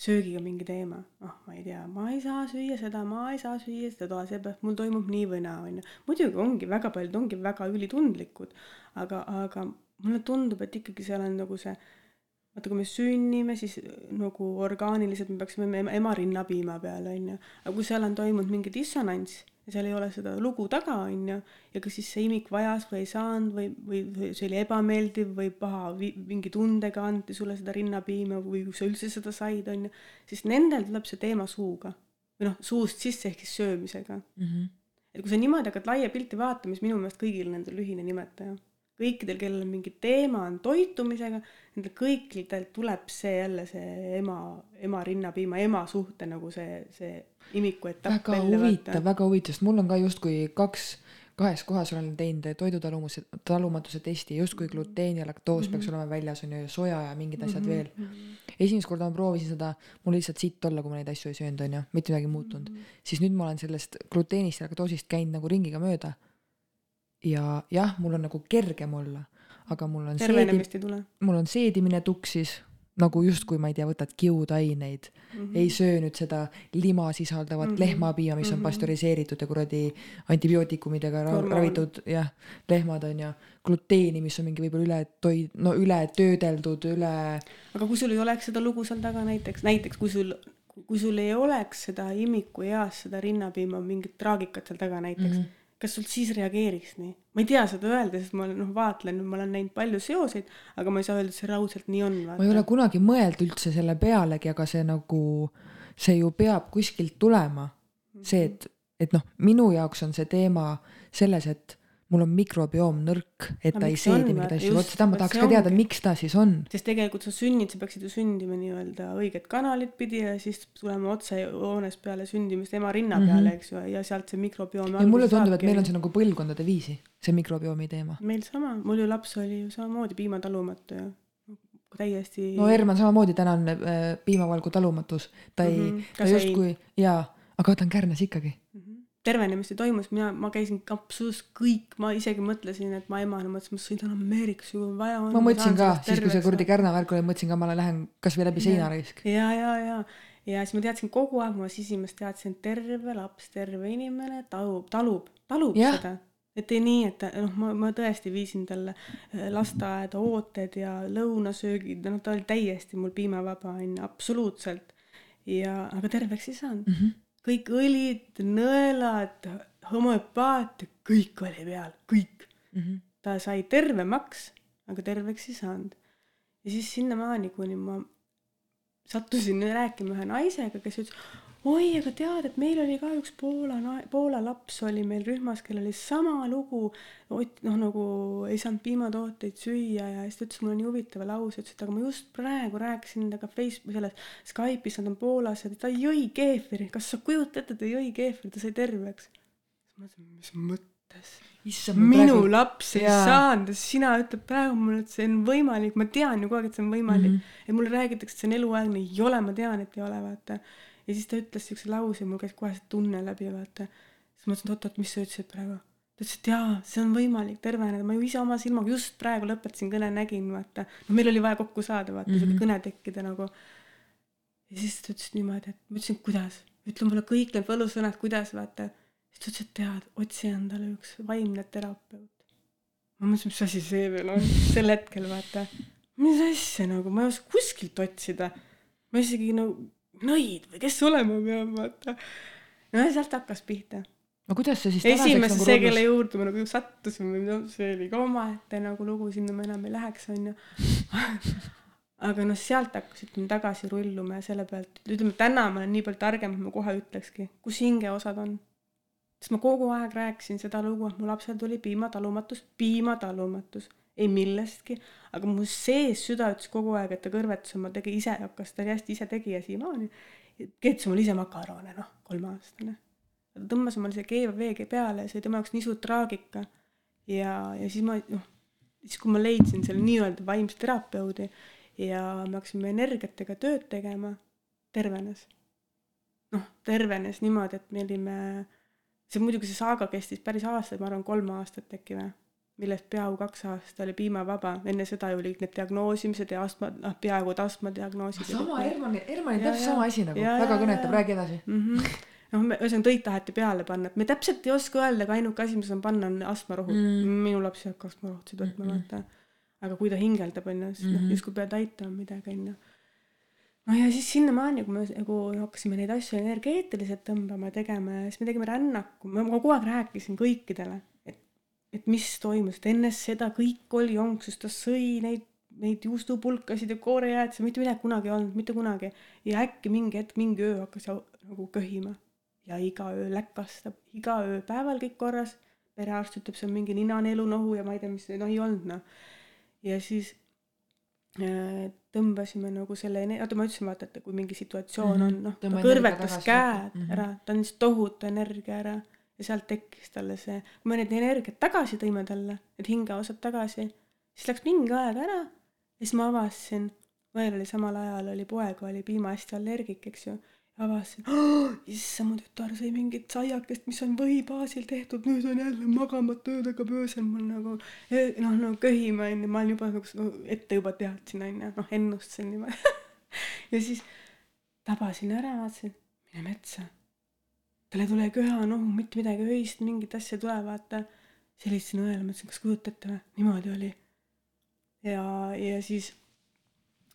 söögiga mingi teema, oh ma ei tea, ma ei saa süüa seda, ma ei saa süüa seda toa, seepärast mul toimub nii või naa, on ju. muidugi ongi väga paljud ongi väga ülitundlikud, aga, aga mulle tundub, et ikkagi seal on nagu see vaata, kui me sünnime, siis nagu orgaaniliselt me peaksime ema, rinnapiima peal, on ju. aga kui seal on toimunud mingi dissonants ja seal ei ole seda lugu taga, on ju, ja kas siis see imik vajas või ei saanud või, või, või see oli ebameeldiv või paha, mingi tundega anti sulle seda rinnapiima või kui sa üldse seda said, on ju, siis nendel tuleb see teema suuga. või noh, suust sisse ehk siis söömisega. mm. -hmm. et kui sa niimoodi hakkad laia pilti vaatama, siis minu meelest kõigil nendel ühine nimetaja. kõikidel, kellel on mingi teema on toitumisega, nendel kõikidel tuleb see jälle see ema, ema rinnapiima, ema suhte nagu see, see imiku etapp väga huvitav, väga huvitav, sest mul on ka justkui kaks, kahes kohas olen teinud toidutalumuse, talumatuse testi, justkui gluteen ja laktoos mm -hmm. peaks olema väljas, on ju, ja soja ja mingid asjad mm -hmm. veel. esimest korda ma proovisin seda, mul lihtsalt sitt olla, kui ma neid asju ei söönud, on ju, mitte midagi muutunud mm. -hmm. siis nüüd ma olen sellest gluteenist ja laktoosist käinud nagu ringiga mööda. Ja jah, mul on nagu kergem olla, aga mul on tervenemist ei tule mul on seedimine tuksis, nagu justkui ma ei tea, võtad kiudaineid mm, -hmm. ei söö nüüd seda lima sisaldavat mm Mhm. -hmm. lehmapiima, mis mm -hmm. on pastöriseeritud ja kuradi antibiootikumidega ra Hormoon. ravitud jah, lehmad on ju, gluteeni, mis on mingi võib-olla üle toi-, no üle töödeldud, üle aga kui sul ei oleks seda lugu seal taga näiteks, näiteks kui sul, kui sul ei oleks seda imiku eas seda rinnapiima mingit traagikat seal taga näiteks mm, Mhm. -hmm. Kas sul siis reageeriks nii? ma ei tea seda öelda, sest ma noh, vaatlen, ma olen näinud palju seoseid, aga ma ei saa öelda, et see raudselt nii on. ma ei ole kunagi mõelnud üldse selle pealegi, aga see nagu, see ju peab kuskilt tulema. see, et, et noh, minu jaoks on see teema selles, et mul on mikrobiom nõrk, et No ta ei seedi mingeid asju, vot seda ma tahaks ka teada, miks ta siis on. sest tegelikult sa sünnid, sa peaksid ju sündima nii-öelda õiget kanalit pidi ja siis tulema otsejoones peale sündimist ema rinna Mhm. peale, eks ju, ja sealt see mikrobiom ja mulle tundub, et meil on see nagu põlvkondade viisi, see mikrobiomi teema. meil sama, mul ju laps oli ju samamoodi piimatalumatu ja täiesti no Herman samamoodi, täna on äh, piimavalgu talumatus, ta ei mm, -hmm, ta justkui jaa, aga ta on Kärnas ikkagi. Tervenemist ei toimus, mina, ma käisin absoluutselt kõik, ma isegi mõtlesin, et ma emana mõtlesin, ma sõidan Ameerikasse, kui vaja on. ma mõtlesin ka, siis kui see kuradi Kärna värk oli, mõtlesin ka, ma lähen kasvõi läbi seina raisk. ja, ja, ja, ja siis ma teadsin kogu aeg, ma sisimas teadsin, terve laps, terve inimene talub, talub, talub ja. seda. et ei nii, et noh, ma, ma tõesti viisin talle äh, lasteaeda ooted ja lõunasöögid, noh, ta oli täiesti mul piimavaba, onju, absoluutselt. ja, aga terveks ei saanud mm. -hmm. Kõik õlid, nõelad, homöopaat, kõik oli peal, kõik Mhm. ta sai tervemaks, aga terveks ei saanud. ja siis sinnamaani, kuni ma sattusin rääkima ühe naisega, kes ütles, oi, aga tead, et meil oli ka üks Poola, Poola laps oli meil rühmas, kellel oli sama lugu, noh nagu ei saanud piimatooteid süüa ja siis ta ütles mulle nii huvitava lause, ütles, et aga ma just praegu rääkisin temaga Facebook, selles Skype'is, nad on Poolas ja ta jõi keefiri, kas sa kujutad ette, ta jõi keefiri, ta sai terveks. ma mõtlesin, mis mõttes minu praegu... laps ei Jaa. saanud ja sina ütled praegu mulle, et see on võimalik, ma tean ju kogu aeg, et see on võimalik mm. -hmm. ja mulle räägitakse, et see on eluaegne, ei ole, ma tean, et ei ole, vaata. Ja siis ta ütles siukse lause, mul käis kohe see tunne läbi, vaata. siis ma mõtlesin, et oot-oot, mis sa ütlesid praegu? ta ütles, et jaa, see on võimalik terveneda, ma ju ise oma silmaga just praegu lõpetasin kõne, nägin, vaata. no meil oli vaja kokku saada, vaata mm, -hmm. Seda kõne tekkida nagu. ja siis ta ütles niimoodi, et ma ütlesin, kuidas, ütle mulle kõik need võlusõnad, kuidas, vaata siis ta ütles, et tead, otsi endale üks vaimne terapeut. ma mõtlesin, mis asi see veel on, sel hetkel vaata. mis asja nagu, ma ei oska kuskilt otsida. ma isegi nagu nõid või kes olema peab, vaata. no ja sealt hakkas pihta. no kuidas see siis esimese nagu see, kelle juurde ma nagu sattusin või noh, see oli ka omaette nagu lugu, sinna ma enam ei läheks, onju. aga noh, sealt hakkas, ütleme tagasi rulluma ja selle pealt, ütleme täna ma olen nii palju targem, et ma kohe ütlekski, kus hingeosad on sest ma kogu aeg rääkisin seda lugu, et mu lapsel tuli piimatalumatus, piimatalumatus, ei millestki, aga mu sees süda ütles kogu aeg, et ta kõrvetas oma, tegi ise, hakkas, ta oli hästi isetegija siiamaani. keetis mulle ise makarone, noh, kolmeaastane. ta tõmbas mulle selle keeva veega peale ja see oli tema jaoks nii suur traagika. ja, ja siis ma, noh, siis kui ma leidsin selle nii-öelda vaimse terapeudi ja me hakkasime energiatega tööd tegema, tervenes. noh, tervenes niimoodi, et me olime see muidugi, see saaga kestis päris aastaid, ma arvan, kolm aastat äkki või, millest peaaegu kaks aastat oli piimavaba, enne seda ju olid need diagnoosimised ja astma, noh, peaaegu et astmadiagnoosid. sama Hermanni, Hermanni täpselt sama asi nagu, väga kõnetab, räägi edasi. Mm. -hmm noh, me ühesõnaga tõid taheti peale panna, et me täpselt ei oska öelda, aga ainuke asi, mis saan panna, on astmarohud mm.. minu laps ei hakka astmarohtusid võtma mm, -hmm. vaata. aga kui ta hingeldab, onju, siis mm -hmm. noh, justkui pead aitama midagi, onju no ja siis sinnamaani, kui me nagu hakkasime neid asju energeetiliselt tõmbama ja tegema ja siis me tegime rännaku, ma kogu aeg rääkisin kõikidele, et, mis toimus, et enne seda kõik oli jonksus, ta sõi neid, neid juustupulkasid ja koorejäätisi, mitte midagi kunagi ei olnud, mitte kunagi. ja äkki mingi hetk, mingi öö hakkas nagu köhima ja iga öö läkastab, iga öö päeval kõik korras, perearst ütleb, see on mingi ninaneelunohu ja ma ei tea, mis, noh ei olnud noh. ja siis Äh, tõmbasime nagu selle, oota ma ütlesin vaata, et kui mingi situatsioon mm -hmm. on, noh, ta kõrvetas käed mm -hmm. ära, ta andis tohutu energia ära ja sealt tekkis talle see, kui me need energiat tagasi tõime talle, need hingeosad tagasi, siis läks mingi aeg ära ja siis ma avastasin, õel oli samal ajal oli poeg oli piimahästi allergik, eks ju avastasin oh,, issand, mu tütar sõi mingit saiakest, mis on võhi baasil tehtud, nüüd on jälle magamata öödega öösel mul nagu eh, noh, no köhima onju, ma olen juba nagu ette juba teadsin onju, noh ennustasin niimoodi ja siis tabasin ära, vaatasin, mine metsa. Tal ei tule köha-nohu, mitte midagi öist, mingit asja ei tule, vaata. siis helistasin õele, ma ütlesin, kas kujutate või, niimoodi oli. ja, ja siis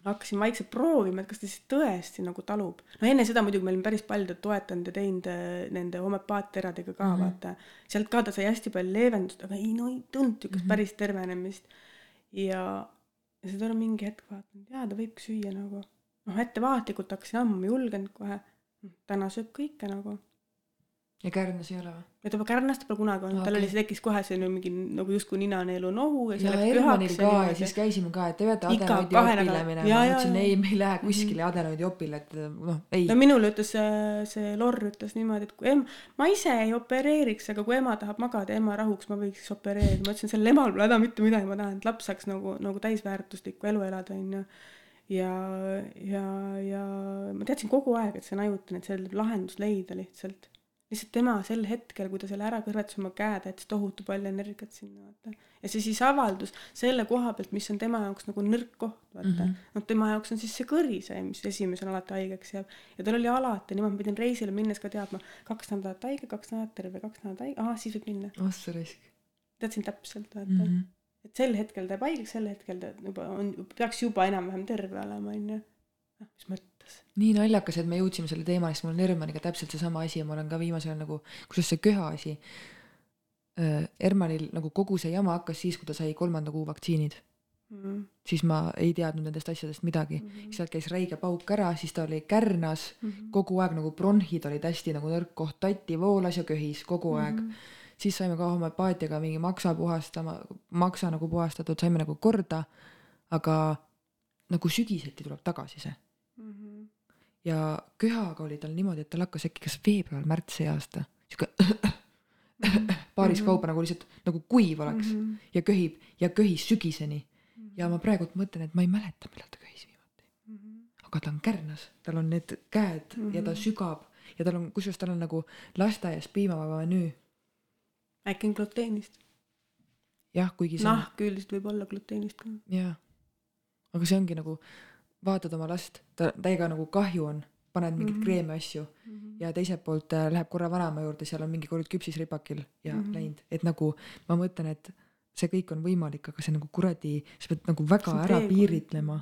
hakkasin vaikselt proovima, et kas ta siis tõesti nagu talub. no enne seda muidugi me olime päris palju toetanud ja teinud äh, nende homöopaatteradega ka mm -hmm. vaata. sealt ka ta sai hästi palju leevendust, aga ei no ei tulnud niisugust mm -hmm. päris tervenemist. ja, ja siis oli mingi hetk vaatan, jaa, ta võibki süüa nagu. noh, ettevaatlikult hakkasin ma ei julgenud kohe. täna sööb kõike nagu ja Kärnas ei ole või? ja ta Kärnas ta pole kunagi olnud okay., tal oli, see tekkis kohe see mingi nagu justkui ninaneelu nohu ja, ja Hermanil ka ja, siis käisime ka, et te peate adenoidi opile minema, ma ütlesin ei, me ei lähe mhm. kuskile mm -hmm. adenoidi opile, et noh, ei. no minule ütles see, see Lorr ütles niimoodi, et kui ema, ma ise ei opereeriks, aga kui ema tahab magada ema rahuks, ma võiks opereerida, ma ütlesin, sellel emal pole häda mitte midagi, ma tahan, et laps saaks nagu, nagu täisväärtuslikku elu elada, onju ja, ja, ja ma teadsin kogu aeg, et see on ajutine, et seal tuleb lahendus leida lihtsalt lihtsalt tema sel hetkel, kui ta selle ära kõrvetas oma käe, ta jättis tohutu palju energiat sinna, vaata. ja see siis avaldus selle koha pealt, mis on tema jaoks nagu nõrk koht, vaata mm -hmm.. noh, tema jaoks on siis see kõri see, mis esimesena alati haigeks jääb. ja tal oli alati niimoodi, ma pidin reisile minnes ka teadma, kaks nädalat haige, kaks nädalat terve, kaks nädalat haige, ahah, siis võib minna. oh sa raisk. teadsin täpselt, vaata mm. -hmm. et sel hetkel ta jääb haigeks, sel hetkel ta juba on, peaks juba enam-vähem terve olema, onju. noh, mis mõttes mõttes. nii naljakas, et me jõudsime selle teemani, sest mul on Hermaniga täpselt seesama asi ja ma olen ka viimasel ajal nagu, kusjuures see köha asi. Hermanil nagu kogu see jama hakkas siis, kui ta sai kolmanda kuu vaktsiinid mm. -hmm. siis ma ei teadnud nendest asjadest midagi mm. -hmm. sealt käis räige pauk ära, siis ta oli kärnas mm, -hmm. kogu aeg nagu bronhid olid hästi nagu nõrk koht, tatti voolas ja köhis kogu mm -hmm. aeg. siis saime ka homöopaatiaga mingi maksa puhastama, maksa nagu puhastatud, saime nagu korda, aga nagu sügiseti tuleb tagasi see ja köhaga oli tal niimoodi, et tal hakkas äkki kas veebruar-märts see aasta sihuke paaris mm -hmm. kaupa nagu lihtsalt nagu kuiv oleks mm -hmm. ja köhib ja köhis sügiseni mm. -hmm. ja ma praegult mõtlen, et ma ei mäleta, millal ta köhis viimati mm. -hmm. aga ta on kärnas, tal on need käed mm -hmm. ja ta mhm. sügab ja tal on, kusjuures tal on nagu lasteaias piimavaba menüü. äkki on gluteenist? jah, kuigi see nahk üldiselt võib olla gluteenist ka. jaa, aga see ongi nagu vaatad oma last, ta, täiega nagu kahju on, paned mingeid mm -hmm. kreeme asju mm -hmm. ja teiselt poolt äh, läheb korra vanaema juurde, seal on mingi kord küpsis ripakil ja mm -hmm. läinud, et nagu ma mõtlen, et see kõik on võimalik, aga see nagu kuradi, sa pead nagu väga ära teekond. piiritlema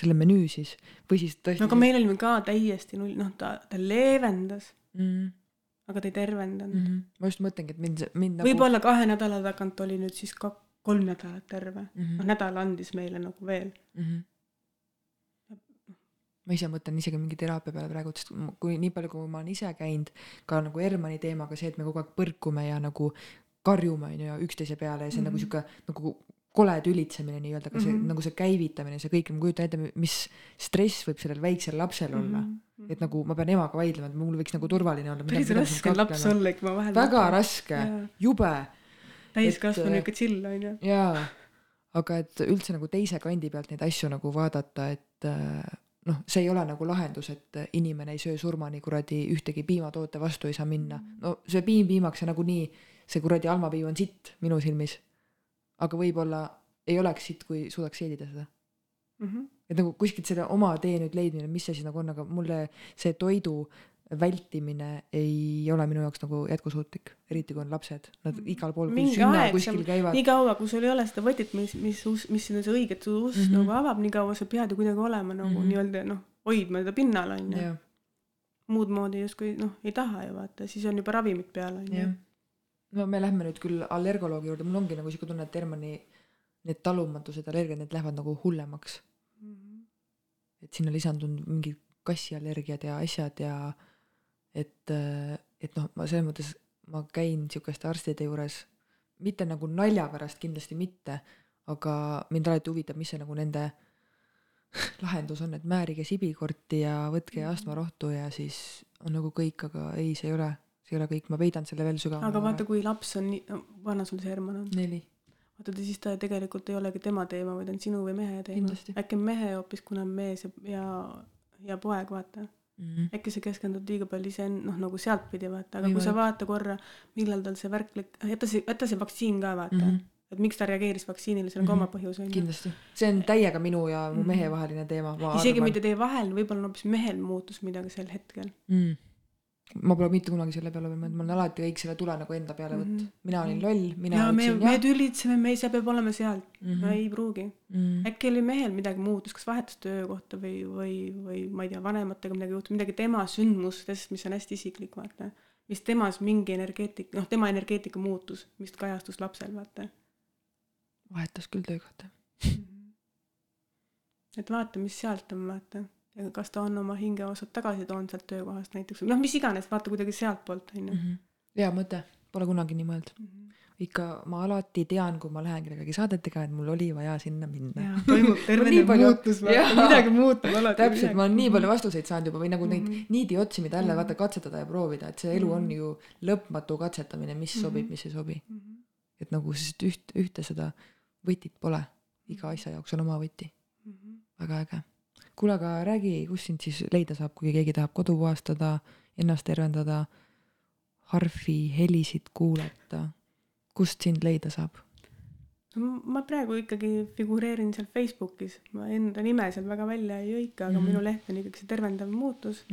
selle menüü siis või siis tõesti. no aga meil oli ka täiesti null, noh, ta, ta leevendas mm. -hmm aga ta ei tervendanud mm. -hmm. ma just mõtlengi, et mind, mind nagu. võib-olla kahe nädala tagant oli nüüd siis ka kolm nädalat terve mm -hmm., noh nädal andis meile nagu veel mm. -hmm ma ise mõtlen isegi mingi teraapia peale praegu, sest kui nii palju, kui ma olen ise käinud ka nagu Hermanni teemaga see, et me kogu aeg põrkume ja nagu karjume on ju üksteise peale ja see on mm -hmm. nagu sihuke nagu kole tülitsemine nii-öelda, aga see mm Mhm. -hmm. nagu see käivitamine, see kõik, ma kujutan ette, mis stress võib sellel väiksel lapsel olla mm. Mhm. -hmm. et nagu ma pean emaga vaidlema, et mul võiks nagu turvaline olla. päris raske on laps olla ikka, ma vahel väga raske Jaa., jube täiskasvanu ikka chill onju. jaa, aga et üldse nagu teise kandi pealt neid asju nagu vaadata, et äh, noh, see ei ole nagu lahendus, et inimene ei söö surmani kuradi ühtegi piimatoote vastu ei saa minna. no see piim piimaks ja nagunii see kuradi almapiim on sitt minu silmis. aga võib-olla ei oleks sitt, kui suudaks seedida seda. Mhm. et nagu kuskilt selle oma tee nüüd leidmine, mis see siis nagu on, aga mulle see toidu vältimine ei ole minu jaoks nagu jätkusuutlik, eriti kui on lapsed, nad igal pool, Mingi sünna aeg kuskil käivad nii. kaua, kui sul ei ole seda võtit, mis, mis, mis sinna see õiget ust mm. -hmm. nagu avab, nii kaua sa pead ju kuidagi olema nagu mm. -hmm. nii-öelda noh, hoidma teda pinnal onju. jah, muud moodi justkui noh, ei taha ju vaata, siis on juba ravimid peal onju jah. no me lähme nüüd küll allergoloogi juurde, mul ongi nagu siuke tunne, et Hermanni need talumatused, allergiad, need lähevad nagu hullemaks. Mhm. et sinna lisandunud mingid kassiallergiad ja asjad ja et, et noh, ma selles mõttes, ma käin sihukeste arstide juures, mitte nagu nalja pärast kindlasti mitte, aga mind alati huvitab, mis see nagu nende lahendus on, et määrige sibikorti ja võtke astmarohtu ja siis on nagu kõik, aga ei, see ei ole, see ei ole kõik, ma peidan selle veel sügavamale. aga vaata, kui laps on nii, vana sul see Herman on, neli, vaata ta siis ta tegelikult ei olegi tema teema, vaid on sinu või mehe teema. Äkki mehe hoopis, kuna on mees ja, ja, ja poeg, vaata. Mhm. äkki sa keskendud liiga palju ise noh, nagu sealtpidi vaata, aga kui sa Võimalik. vaata korra, millal tal see värk jäta see, jäta see vaktsiin ka vaata mm, Mhm. -hmm. et miks ta reageeris vaktsiinile, seal on ka Mhm. oma põhjus onju. kindlasti, see on täiega minu ja mu Mhm. mehe vaheline teema, ma isegi arvan mitte teie vahel, võib-olla on hoopis mehel muutus midagi sel hetkel mm.. Ma pole mitte kunagi selle peale mõelnud, ma olen alati kõik selle tule nagu enda peale võtnud Mhm. mina olin loll, mina ja me, ütlesin me jah tülitseme, me, see peab olema sealt mm, Mhm. -hmm. ei pruugi. mm.. äkki oli mehel midagi muutus, kas vahetas töökohta või, või, või ma ei tea, vanematega midagi juhtus, midagi tema sündmustest, mis on hästi isiklik, vaata. mis temas mingi energeetika, noh, tema energeetika muutus, mis kajastus lapsel, vaata. vahetas küll töökohta. et vaata, mis sealt on, vaata. Kas ta on oma hingeosad tagasi toonud sealt töökohast näiteks noh, mis iganes, vaata kuidagi sealtpoolt onju. Mhm. hea mõte, pole kunagi nii mõelnud. ikka ma alati tean, kui ma lähen kellegagi saadetega, et mul oli vaja sinna minna. toimub terve nii palju- muutus, midagi muutub alati. täpselt, ma olen nii palju vastuseid saanud juba või nagu neid Mhm. niidi otsi, mida jälle Mhm. vaata katsetada ja proovida, et see elu on Mhm. ju lõpmatu katsetamine, mis sobib, Mhm. mis ei sobi. Mhm. et nagu sest üht, ühte seda võtit pole. iga asja jaoks on oma võti. Mhm. väga äge. kuule, aga räägi, kus sind siis leida saab, kui keegi tahab kodu puhastada, ennast tervendada, harfi helisid kuulata, kust sind leida saab? no ma praegu ikkagi figureerin seal Facebookis, ma enda nime seal väga välja ei hõika, aga mm. -hmm. minu leht on ikkagi see tervendav muutus.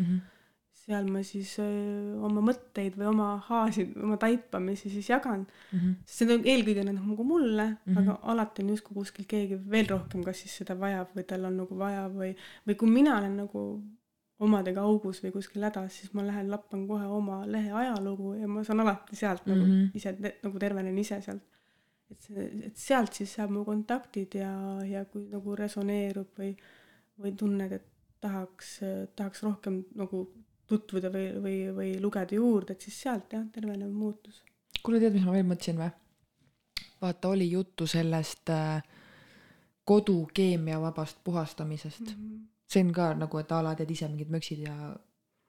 Seal ma siis öö, oma mõtteid või oma haasid, oma taipamisi siis jagan. see on eelkõige need nagu mulle mm. -hmm. aga alati on justkui kuskil keegi veel rohkem, kas siis seda vajab või tal on nagu vaja või, või kui mina olen nagu omadega augus või kuskil hädas, siis ma lähen lappan kohe oma lehe ajalugu ja ma saan alati sealt mm -hmm. Nagu ise nagu tervenen ise sealt. et see, et sealt siis saab mu kontaktid ja, ja kui nagu resoneerub või, või tunned, et tahaks, tahaks rohkem nagu tutvuda või, või, või lugeda juurde, et siis sealt jah, tervenev muutus. kuule, tead, mis ma veel mõtlesin või? vaata, oli juttu sellest äh, kodu keemiavabast puhastamisest mm.. see on ka nagu, et a la teed ise mingid möksid ja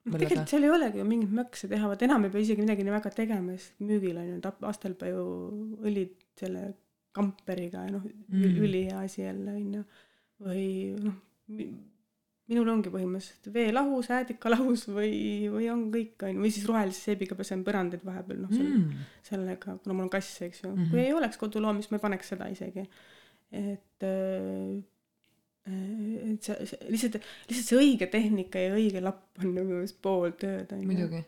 mõelad tegelikult seal ei olegi ju mingit mökse teha, vaat enam ei pea isegi midagi nii väga tegema, sest müügil on ju tap-, Astelpaju õlid selle kamperiga ja noh Mm. mm., ülihea asi jälle on ju. või noh, minul ongi põhimõtteliselt veelahus, äädikalahus või, või on kõik on ju, või siis rohelise seebiga pesen põrandaid vahepeal noh, selle mm. sellega, kuna mul on kass, eks ju mm. -hmm. kui ei oleks koduloom, siis ma ei paneks seda isegi. et et see, see lihtsalt, lihtsalt see õige tehnika ja õige lapp on nagu pool tööd on ju. muidugi.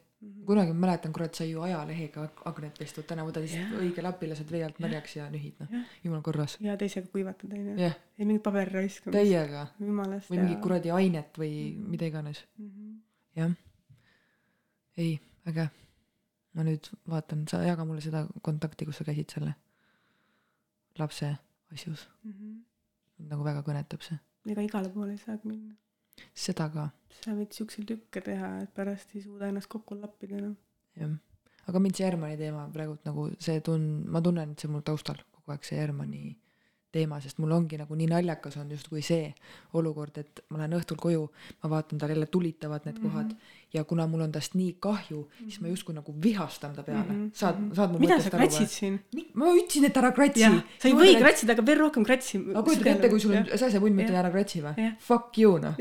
Kunagi ma mäletan, kurat, sai ju ajalehega aknad pestud, täna võtad lihtsalt Jah. õige lapi, lased vee alt märjaks ja nühid, noh Jah., jumal korras. ja teisega kuivatad on ju. jah, ei mingit paberi raiskamist. täiega. või mingit kuradi ainet või Mhm. mida iganes. -hmm. jah. ei, äge. ma nüüd vaatan, sa jaga mulle seda kontakti, kus sa käisid selle lapse asjus. Mm -hmm. nagu väga kõnetab see. ega igale poole ei saagi minna. Seda ka sa võid siukseid tükke teha, et pärast ei suuda ennast kokku lappida enam. jah, aga mind see Hermanni teema praegult nagu see tun-, ma tunnen, et see on mul taustal kogu aeg see Hermanni teema, sest mul ongi nagu nii naljakas on justkui see olukord, et ma lähen õhtul koju, ma vaatan tal jälle tulitavad need kohad mm -hmm. ja kuna mul on tast nii kahju, siis ma justkui nagu vihastan ta peale mm. -hmm. saad, saad mu Mhm. mida sa kratsid siin? ma ütlesin, et ära kratsi. sa ei või. kratsida, aga veel rohkem kratsi. aga kujutad ette, kui sul on säsepunn, ma ütlen ära kratsi või? Fuck you noh.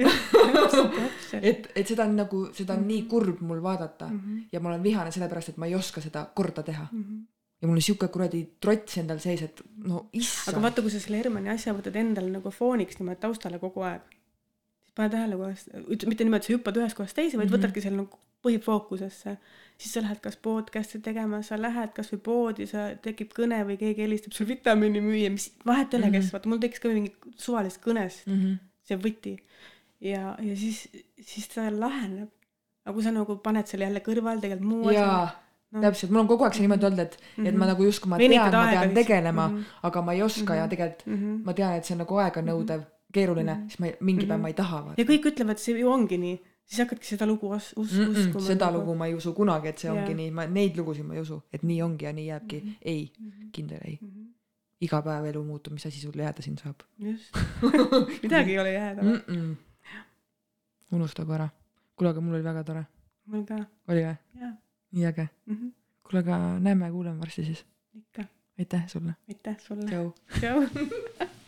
et, et seda on nagu, seda on Mhm. nii kurb mul vaadata ja ma olen vihane sellepärast, et ma ei oska seda korda teha. Mhm. Ja mul on siuke kuradi trots endal sees, et no aga issand. vaata, kui sa selle Hermanni asja võtad endale nagu fooniks niimoodi taustale kogu aeg, siis pane tähele, kuidas, mitte niimoodi, et sa hüppad ühest kohast teise, vaid Mhm. võtadki selle nagu põhifookusesse. siis sa lähed kas podcast'i tegema, sa lähed kasvõi poodi, sa tekib kõne või keegi helistab sul vitamiinimüüja, mis vahet ei ole, kes, vaata mul tekkis ka mingi suvalist kõnest Mhm. see võti. ja, ja siis, siis ta laheneb. aga kui sa nagu paned selle jälle kõrval tegelikult muu jaa, no. täpselt, mul on kogu aeg see niimoodi olnud, et, et ma Mhm. nagu justkui ma Venitad tean, ma pean tegelema, Mhm. aga ma ei oska ja Mhm. tegelikult mm. ma tean, et see on nagu aeganõudev, keeruline, siis ma mingi päev Mhm. ma ei taha ja. kõik ütlevad, see ju ongi nii, siis hakkadki seda lugu us- us- Mm -mm, uskuma. seda lugu ma ei usu kunagi, et see ongi Jaa. nii, ma neid lugusid ma ei usu, et nii ongi ja nii jääbki. ei, kindel ei. iga päev elu muutub, mis asi sul jääda siin saab just, midagi ei ole jääda mm. -mm. unustagu ära. kuule, aga mul oli väga tore, mul ka, oli või? jaa, nii äge. kuule, aga näeme ja kuuleme varsti siis. ikka, aitäh sulle. aitäh sulle, tšau. tšau.